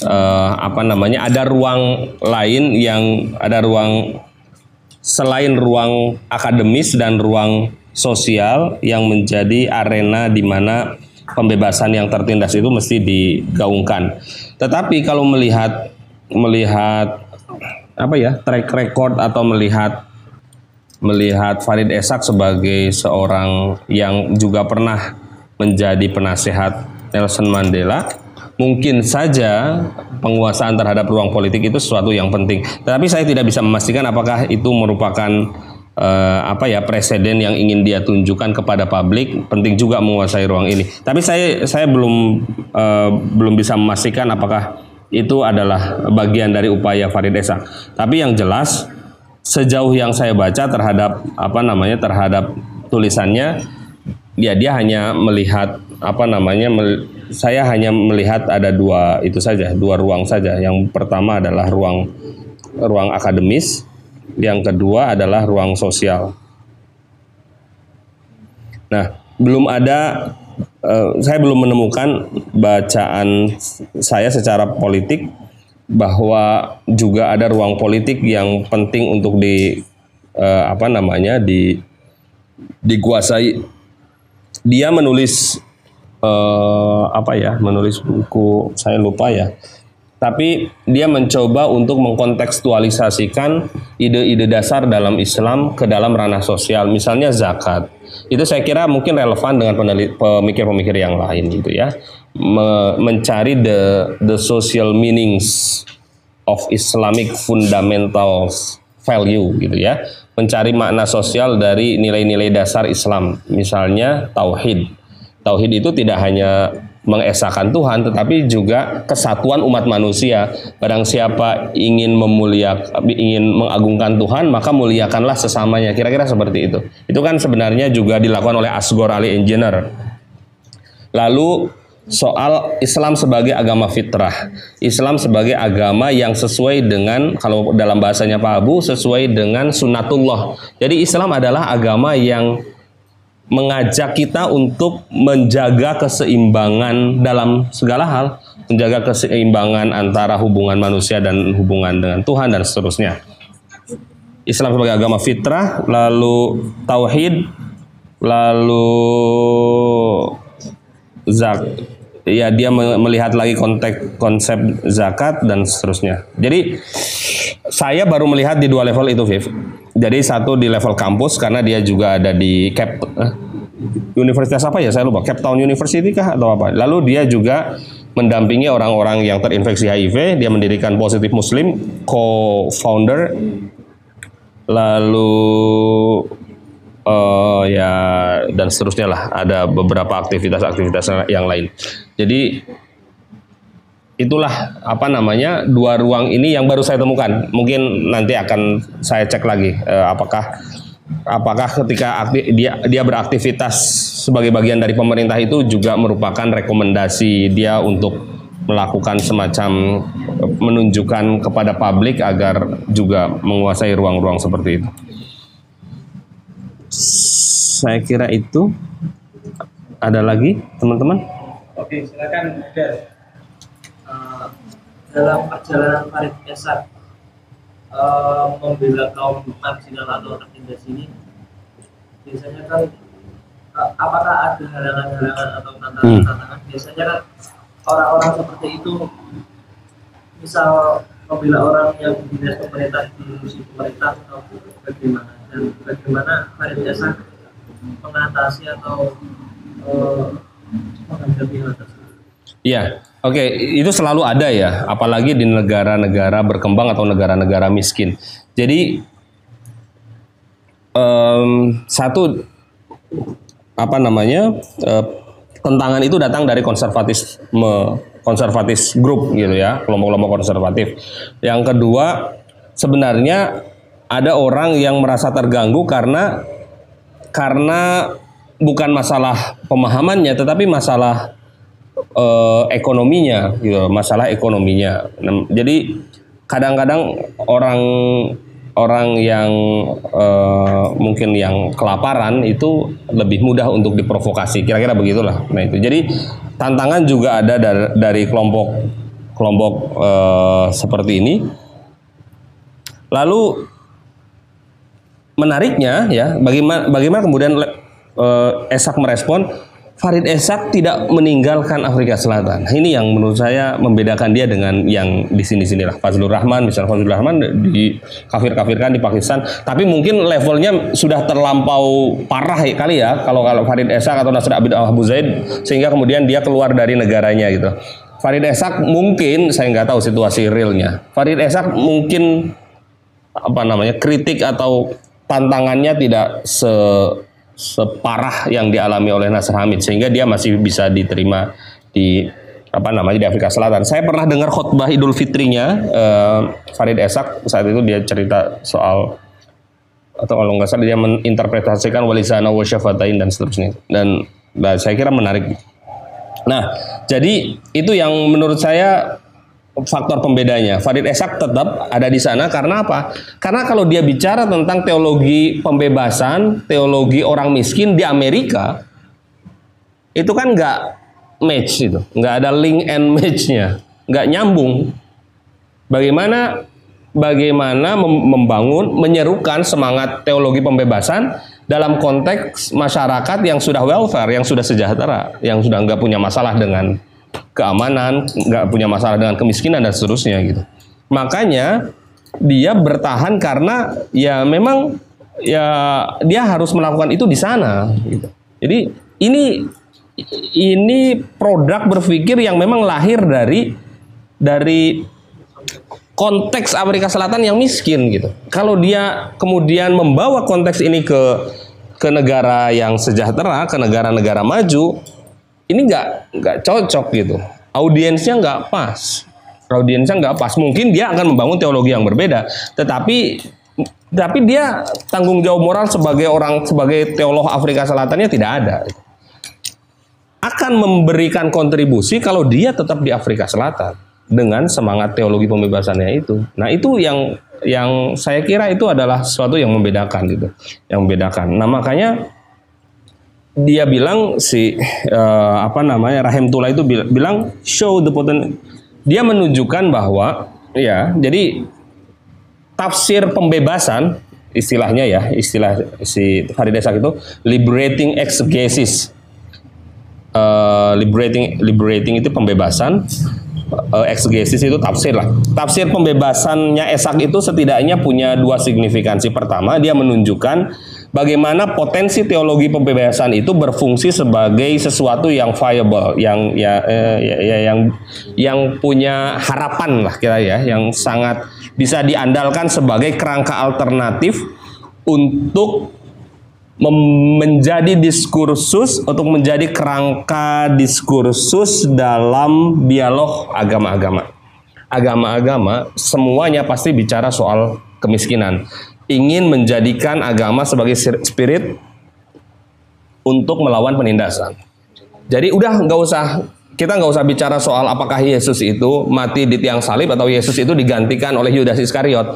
uh, apa namanya ada ruang lain yang ada ruang selain ruang akademis dan ruang sosial yang menjadi arena di mana pembebasan yang tertindas itu mesti digaungkan. Tetapi kalau melihat melihat apa ya track record atau melihat melihat Farid Esak sebagai seorang yang juga pernah menjadi penasehat Nelson Mandela mungkin saja penguasaan terhadap ruang politik itu sesuatu yang penting. Tetapi saya tidak bisa memastikan apakah itu merupakan uh, apa ya presiden yang ingin dia tunjukkan kepada publik penting juga menguasai ruang ini. Tapi saya saya belum uh, belum bisa memastikan apakah itu adalah bagian dari upaya Farid Esak. Tapi yang jelas sejauh yang saya baca terhadap apa namanya terhadap tulisannya ya dia hanya melihat apa namanya saya hanya melihat ada dua itu saja dua ruang saja. Yang pertama adalah ruang ruang akademis. Yang kedua adalah ruang sosial. Nah belum ada eh, saya belum menemukan bacaan saya secara politik bahwa juga ada ruang politik yang penting untuk di eh, apa namanya di dikuasai. Dia menulis eh, apa ya menulis buku saya lupa ya. Tapi dia mencoba untuk mengkontekstualisasikan ide-ide dasar dalam Islam ke dalam ranah sosial misalnya zakat. Itu saya kira mungkin relevan dengan pemikir-pemikir yang lain gitu ya. Me- mencari the the social meanings of Islamic fundamentals value gitu ya. Mencari makna sosial dari nilai-nilai dasar Islam misalnya tauhid tauhid itu tidak hanya mengesahkan Tuhan tetapi juga kesatuan umat manusia barang siapa ingin memuliakan ingin mengagungkan Tuhan maka muliakanlah sesamanya kira-kira seperti itu itu kan sebenarnya juga dilakukan oleh Asgore Ali Engineer Lalu soal Islam sebagai agama fitrah. Islam sebagai agama yang sesuai dengan kalau dalam bahasanya Pak Abu sesuai dengan sunatullah. Jadi Islam adalah agama yang mengajak kita untuk menjaga keseimbangan dalam segala hal, menjaga keseimbangan antara hubungan manusia dan hubungan dengan Tuhan dan seterusnya. Islam sebagai agama fitrah, lalu tauhid, lalu zak ya dia me- melihat lagi konteks konsep zakat dan seterusnya. Jadi saya baru melihat di dua level itu, Viv. Jadi satu di level kampus karena dia juga ada di Cap eh, Universitas apa ya saya lupa Cape Town University kah atau apa. Lalu dia juga mendampingi orang-orang yang terinfeksi HIV. Dia mendirikan Positif Muslim, co-founder. Lalu eh ya dan seterusnya lah ada beberapa aktivitas-aktivitas yang lain. Jadi itulah apa namanya dua ruang ini yang baru saya temukan. Mungkin nanti akan saya cek lagi eh, apakah apakah ketika akti- dia dia beraktivitas sebagai bagian dari pemerintah itu juga merupakan rekomendasi dia untuk melakukan semacam eh, menunjukkan kepada publik agar juga menguasai ruang-ruang seperti itu. Saya kira itu ada lagi teman-teman. Oke, silakan. Eh, dalam perjalanan Farid Esak eh, membela kaum marginal atau tertindas ini biasanya kan eh, apakah ada halangan-halangan atau tantangan-tantangan biasanya kan orang-orang seperti itu misal membela orang yang dinas pemerintah di pemerintah atau bagaimana dan bagaimana Farid Esak mengatasi atau eh, menghadapi hal tersebut Iya, oke, itu selalu ada ya, apalagi di negara-negara berkembang atau negara-negara miskin. Jadi em, satu apa namanya eh, tentangan itu datang dari konservatisme, konservatis grup gitu ya, kelompok-kelompok konservatif. Yang kedua, sebenarnya ada orang yang merasa terganggu karena karena bukan masalah pemahamannya, tetapi masalah eh, ekonominya gitu masalah ekonominya. Jadi kadang-kadang orang orang yang eh, mungkin yang kelaparan itu lebih mudah untuk diprovokasi. Kira-kira begitulah. Nah itu. Jadi tantangan juga ada dari, dari kelompok kelompok eh, seperti ini. Lalu menariknya ya bagaimana bagaimana kemudian eh, Esak merespon Farid Esak tidak meninggalkan Afrika Selatan. Ini yang menurut saya membedakan dia dengan yang di sini-sini lah. Fazlur Rahman, misalnya Fazlur Rahman di kafir-kafirkan di Pakistan, tapi mungkin levelnya sudah terlampau parah ya, kali ya kalau kalau Farid Esak atau Nasr Abid Abu Zaid sehingga kemudian dia keluar dari negaranya gitu. Farid Esak mungkin saya nggak tahu situasi realnya. Farid Esak mungkin apa namanya kritik atau tantangannya tidak se separah yang dialami oleh Nasr Hamid sehingga dia masih bisa diterima di apa namanya di Afrika Selatan. Saya pernah dengar khutbah Idul Fitrinya eh, Farid Esak saat itu dia cerita soal atau kalau nggak salah dia menginterpretasikan walisana wa syafatain dan seterusnya dan, dan saya kira menarik. Nah, jadi itu yang menurut saya faktor pembedanya. Farid Esak tetap ada di sana karena apa? Karena kalau dia bicara tentang teologi pembebasan, teologi orang miskin di Amerika, itu kan nggak match itu, nggak ada link and matchnya, nggak nyambung. Bagaimana bagaimana membangun, menyerukan semangat teologi pembebasan dalam konteks masyarakat yang sudah welfare, yang sudah sejahtera, yang sudah nggak punya masalah dengan keamanan, nggak punya masalah dengan kemiskinan dan seterusnya gitu. Makanya dia bertahan karena ya memang ya dia harus melakukan itu di sana gitu. Jadi ini ini produk berpikir yang memang lahir dari dari konteks Amerika Selatan yang miskin gitu. Kalau dia kemudian membawa konteks ini ke ke negara yang sejahtera, ke negara-negara maju, ini nggak nggak cocok gitu. Audiensnya nggak pas. Audiensnya nggak pas. Mungkin dia akan membangun teologi yang berbeda, tetapi tapi dia tanggung jawab moral sebagai orang sebagai teolog Afrika Selatannya tidak ada. Akan memberikan kontribusi kalau dia tetap di Afrika Selatan dengan semangat teologi pembebasannya itu. Nah, itu yang yang saya kira itu adalah sesuatu yang membedakan gitu. Yang membedakan. Nah, makanya dia bilang si uh, apa namanya Rahim Tula itu bilang show the poten dia menunjukkan bahwa ya jadi tafsir pembebasan istilahnya ya istilah si Faridesak itu liberating exegesis. Uh, liberating liberating itu pembebasan uh, exegesis itu tafsir lah. Tafsir pembebasannya Esak itu setidaknya punya dua signifikansi. Pertama dia menunjukkan bagaimana potensi teologi pembebasan itu berfungsi sebagai sesuatu yang viable, yang ya, eh, ya, ya yang yang punya harapan lah kira ya, yang sangat bisa diandalkan sebagai kerangka alternatif untuk menjadi diskursus untuk menjadi kerangka diskursus dalam dialog agama-agama. Agama-agama semuanya pasti bicara soal kemiskinan ingin menjadikan agama sebagai spirit untuk melawan penindasan. Jadi udah nggak usah kita nggak usah bicara soal apakah Yesus itu mati di tiang salib atau Yesus itu digantikan oleh Yudas Iskariot.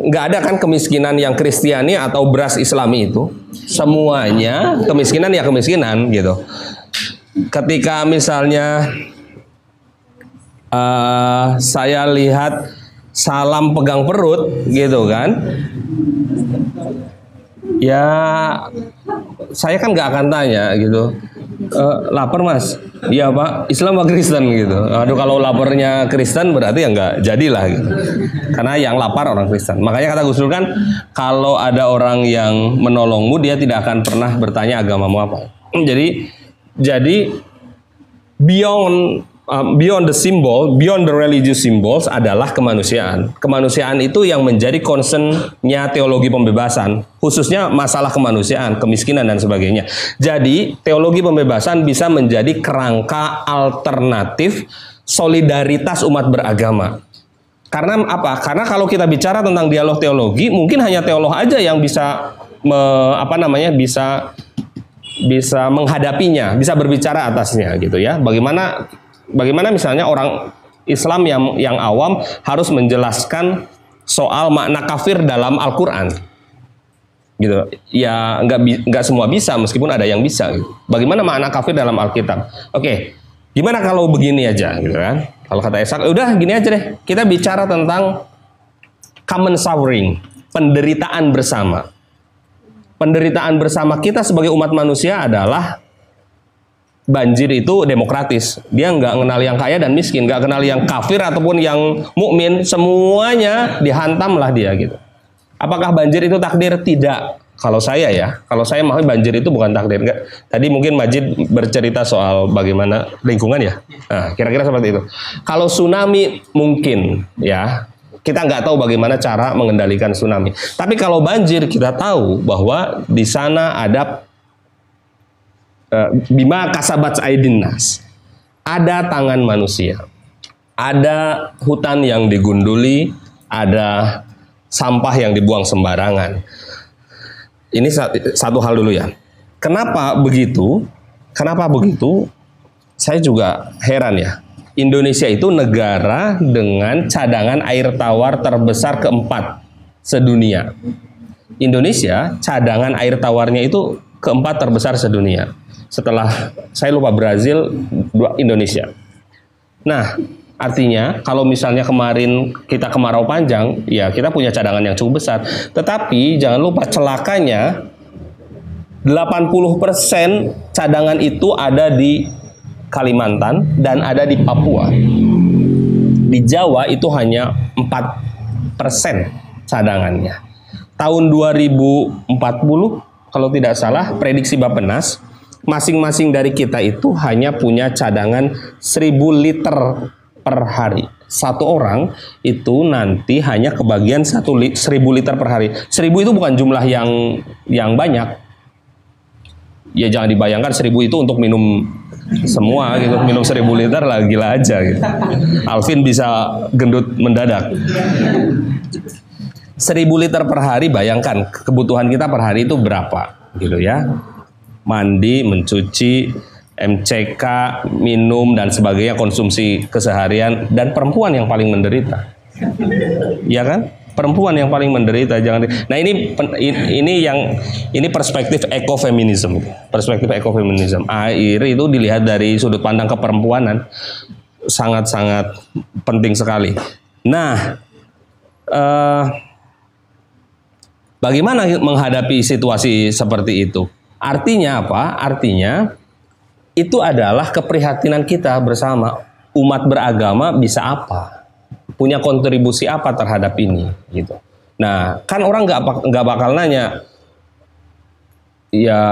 Nggak ada kan kemiskinan yang Kristiani atau beras Islami itu. Semuanya kemiskinan ya kemiskinan gitu. Ketika misalnya uh, saya lihat salam pegang perut gitu kan. Ya saya kan nggak akan tanya gitu. E, lapar mas? Iya pak. Islam apa Kristen gitu. Aduh kalau laparnya Kristen berarti ya nggak jadilah gitu. Karena yang lapar orang Kristen. Makanya kata Gus Dur kan kalau ada orang yang menolongmu dia tidak akan pernah bertanya agamamu apa. Jadi jadi beyond um, beyond the symbol, beyond the religious symbols adalah kemanusiaan. Kemanusiaan itu yang menjadi concernnya teologi pembebasan, khususnya masalah kemanusiaan, kemiskinan dan sebagainya. Jadi teologi pembebasan bisa menjadi kerangka alternatif solidaritas umat beragama. Karena apa? Karena kalau kita bicara tentang dialog teologi, mungkin hanya teolog aja yang bisa me, apa namanya bisa bisa menghadapinya, bisa berbicara atasnya gitu ya. Bagaimana Bagaimana misalnya orang Islam yang yang awam harus menjelaskan soal makna kafir dalam Al-Qur'an. Gitu. Ya nggak nggak semua bisa meskipun ada yang bisa. Bagaimana makna kafir dalam Alkitab? Oke. Gimana kalau begini aja gitu kan? Kalau kata Esak, udah gini aja deh. Kita bicara tentang common suffering, penderitaan bersama. Penderitaan bersama kita sebagai umat manusia adalah banjir itu demokratis. Dia nggak kenal yang kaya dan miskin, nggak kenal yang kafir ataupun yang mukmin, semuanya dihantamlah dia gitu. Apakah banjir itu takdir? Tidak. Kalau saya ya, kalau saya mau banjir itu bukan takdir. Enggak. Tadi mungkin Majid bercerita soal bagaimana lingkungan ya. Nah, kira-kira seperti itu. Kalau tsunami mungkin ya, kita nggak tahu bagaimana cara mengendalikan tsunami. Tapi kalau banjir kita tahu bahwa di sana ada bima kasabat nas. Ada tangan manusia. Ada hutan yang digunduli, ada sampah yang dibuang sembarangan. Ini sa- satu hal dulu ya. Kenapa begitu? Kenapa begitu? Saya juga heran ya. Indonesia itu negara dengan cadangan air tawar terbesar keempat sedunia. Indonesia cadangan air tawarnya itu keempat terbesar sedunia. Setelah saya lupa Brazil, Indonesia. Nah, artinya kalau misalnya kemarin kita kemarau panjang, ya kita punya cadangan yang cukup besar. Tetapi jangan lupa celakanya 80% cadangan itu ada di Kalimantan dan ada di Papua. Di Jawa itu hanya 4% cadangannya. Tahun 2040 kalau tidak salah prediksi Bappenas masing-masing dari kita itu hanya punya cadangan 1000 liter per hari. Satu orang itu nanti hanya kebagian satu li, 1000 liter per hari. 1000 itu bukan jumlah yang yang banyak. Ya jangan dibayangkan 1000 itu untuk minum semua gitu minum 1000 liter lah gila aja gitu. Alvin bisa gendut mendadak. 1000 liter per hari bayangkan kebutuhan kita per hari itu berapa gitu ya mandi mencuci MCK minum dan sebagainya konsumsi keseharian. Dan perempuan yang paling menderita. Ya kan? Perempuan yang paling menderita jangan nah ini ini yang ini perspektif ekofeminisme. Perspektif ekofeminisme. Air itu dilihat dari sudut pandang keperempuanan. Sangat-sangat penting sekali. Nah eh Bagaimana menghadapi situasi seperti itu? Artinya apa? Artinya itu adalah keprihatinan kita bersama umat beragama bisa apa? Punya kontribusi apa terhadap ini gitu. Nah, kan orang nggak nggak bakal nanya ya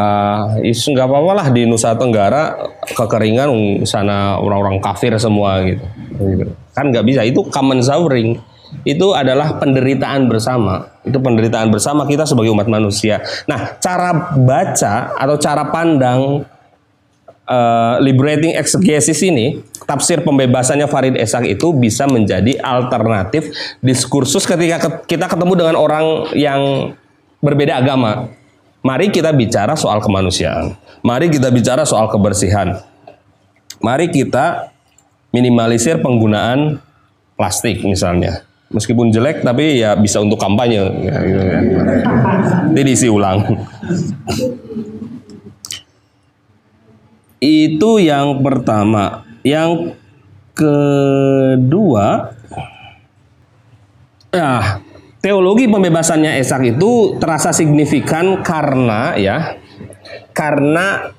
is nggak apa-apa lah di Nusa Tenggara kekeringan sana orang-orang kafir semua gitu. Gitu. Kan nggak bisa itu common suffering. Itu adalah penderitaan bersama. Itu penderitaan bersama kita sebagai umat manusia. Nah, cara baca atau cara pandang eh, liberating exegesis ini, tafsir pembebasannya Farid Esak itu bisa menjadi alternatif diskursus ketika ke- kita ketemu dengan orang yang berbeda agama. Mari kita bicara soal kemanusiaan. Mari kita bicara soal kebersihan. Mari kita minimalisir penggunaan plastik misalnya. Meskipun jelek tapi ya bisa untuk kampanye ya, gitu kan. Nanti diisi ulang. Itu yang pertama. Yang kedua, nah, teologi pembebasannya Esak itu terasa signifikan karena ya, karena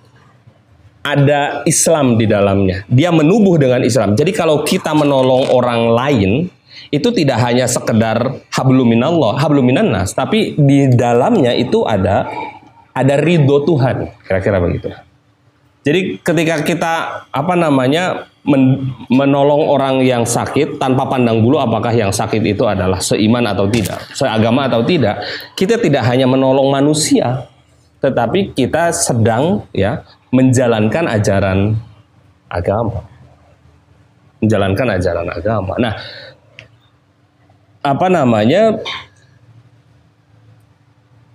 ada Islam di dalamnya. Dia menubuh dengan Islam. Jadi kalau kita menolong orang lain, itu tidak hanya sekedar habluminallah, habluminannas, tapi di dalamnya itu ada ada ridho Tuhan. Kira-kira begitu. Jadi ketika kita apa namanya men- menolong orang yang sakit tanpa pandang bulu apakah yang sakit itu adalah seiman atau tidak, seagama atau tidak, kita tidak hanya menolong manusia, tetapi kita sedang ya menjalankan ajaran agama. Menjalankan ajaran agama. Nah, apa namanya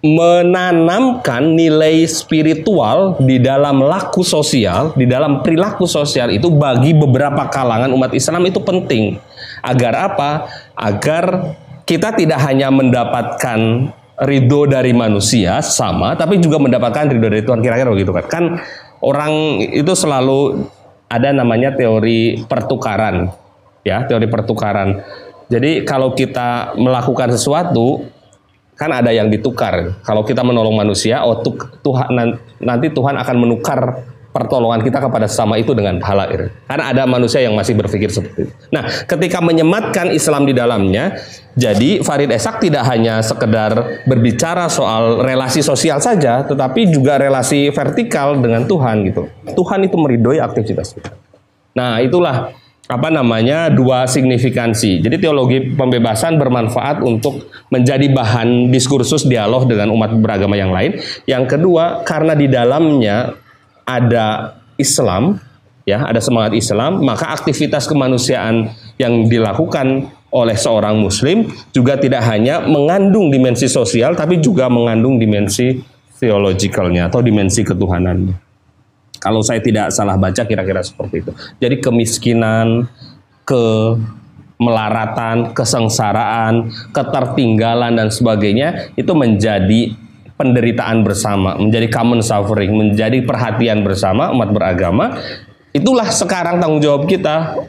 menanamkan nilai spiritual di dalam laku sosial, di dalam perilaku sosial itu bagi beberapa kalangan umat Islam itu penting. Agar apa? Agar kita tidak hanya mendapatkan ridho dari manusia sama, tapi juga mendapatkan ridho dari Tuhan. Kira-kira begitu kan? Kan orang itu selalu ada namanya teori pertukaran, ya teori pertukaran. Jadi kalau kita melakukan sesuatu kan ada yang ditukar. Kalau kita menolong manusia, oh Tuhan nan- nanti Tuhan akan menukar pertolongan kita kepada sesama itu dengan pahala. Karena ada manusia yang masih berpikir seperti itu. Nah, ketika menyematkan Islam di dalamnya, jadi Farid Esak tidak hanya sekedar berbicara soal relasi sosial saja, tetapi juga relasi vertikal dengan Tuhan gitu. Tuhan itu meridhoi aktivitas kita. Nah, itulah apa namanya dua signifikansi. Jadi teologi pembebasan bermanfaat untuk menjadi bahan diskursus dialog dengan umat beragama yang lain. Yang kedua, karena di dalamnya ada Islam, ya, ada semangat Islam, maka aktivitas kemanusiaan yang dilakukan oleh seorang muslim juga tidak hanya mengandung dimensi sosial tapi juga mengandung dimensi theologikalnya atau dimensi ketuhanannya. Kalau saya tidak salah baca kira-kira seperti itu. Jadi kemiskinan, kemelaratan, kesengsaraan, ketertinggalan dan sebagainya itu menjadi penderitaan bersama, menjadi common suffering, menjadi perhatian bersama umat beragama. Itulah sekarang tanggung jawab kita.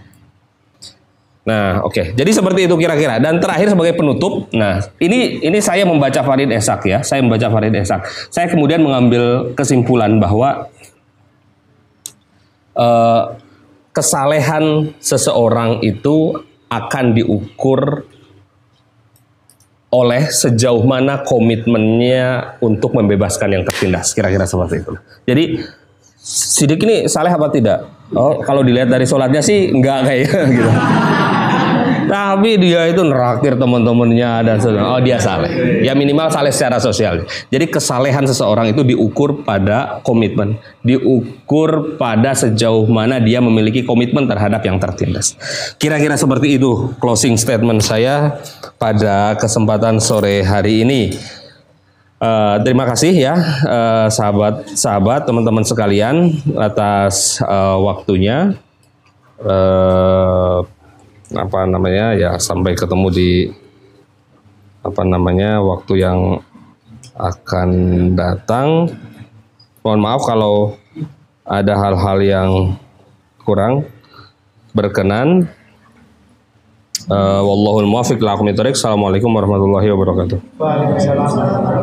Nah, oke. Jadi seperti itu kira-kira. Dan terakhir sebagai penutup, nah ini ini saya membaca Farid Esak ya. Saya membaca Farid Esak. Saya kemudian mengambil kesimpulan bahwa eh, kesalehan seseorang itu akan diukur oleh sejauh mana komitmennya untuk membebaskan yang tertindas. Kira-kira seperti itu. Jadi Sidik ini saleh apa tidak? Oh, kalau dilihat dari sholatnya sih enggak kayaknya gitu. Tapi dia itu neraktir teman-temannya dan sebagainya. Oh dia saleh. Ya minimal saleh secara sosial. Jadi kesalehan seseorang itu diukur pada komitmen, diukur pada sejauh mana dia memiliki komitmen terhadap yang tertindas. Kira-kira seperti itu closing statement saya pada kesempatan sore hari ini. Uh, terima kasih ya uh, sahabat-sahabat teman-teman sekalian atas uh, waktunya. Uh, apa namanya ya sampai ketemu di apa namanya waktu yang akan datang. Mohon maaf kalau ada hal-hal yang kurang berkenan. Uh, wallahul muwaffiq Assalamualaikum warahmatullahi wabarakatuh. Waalaikumsalam.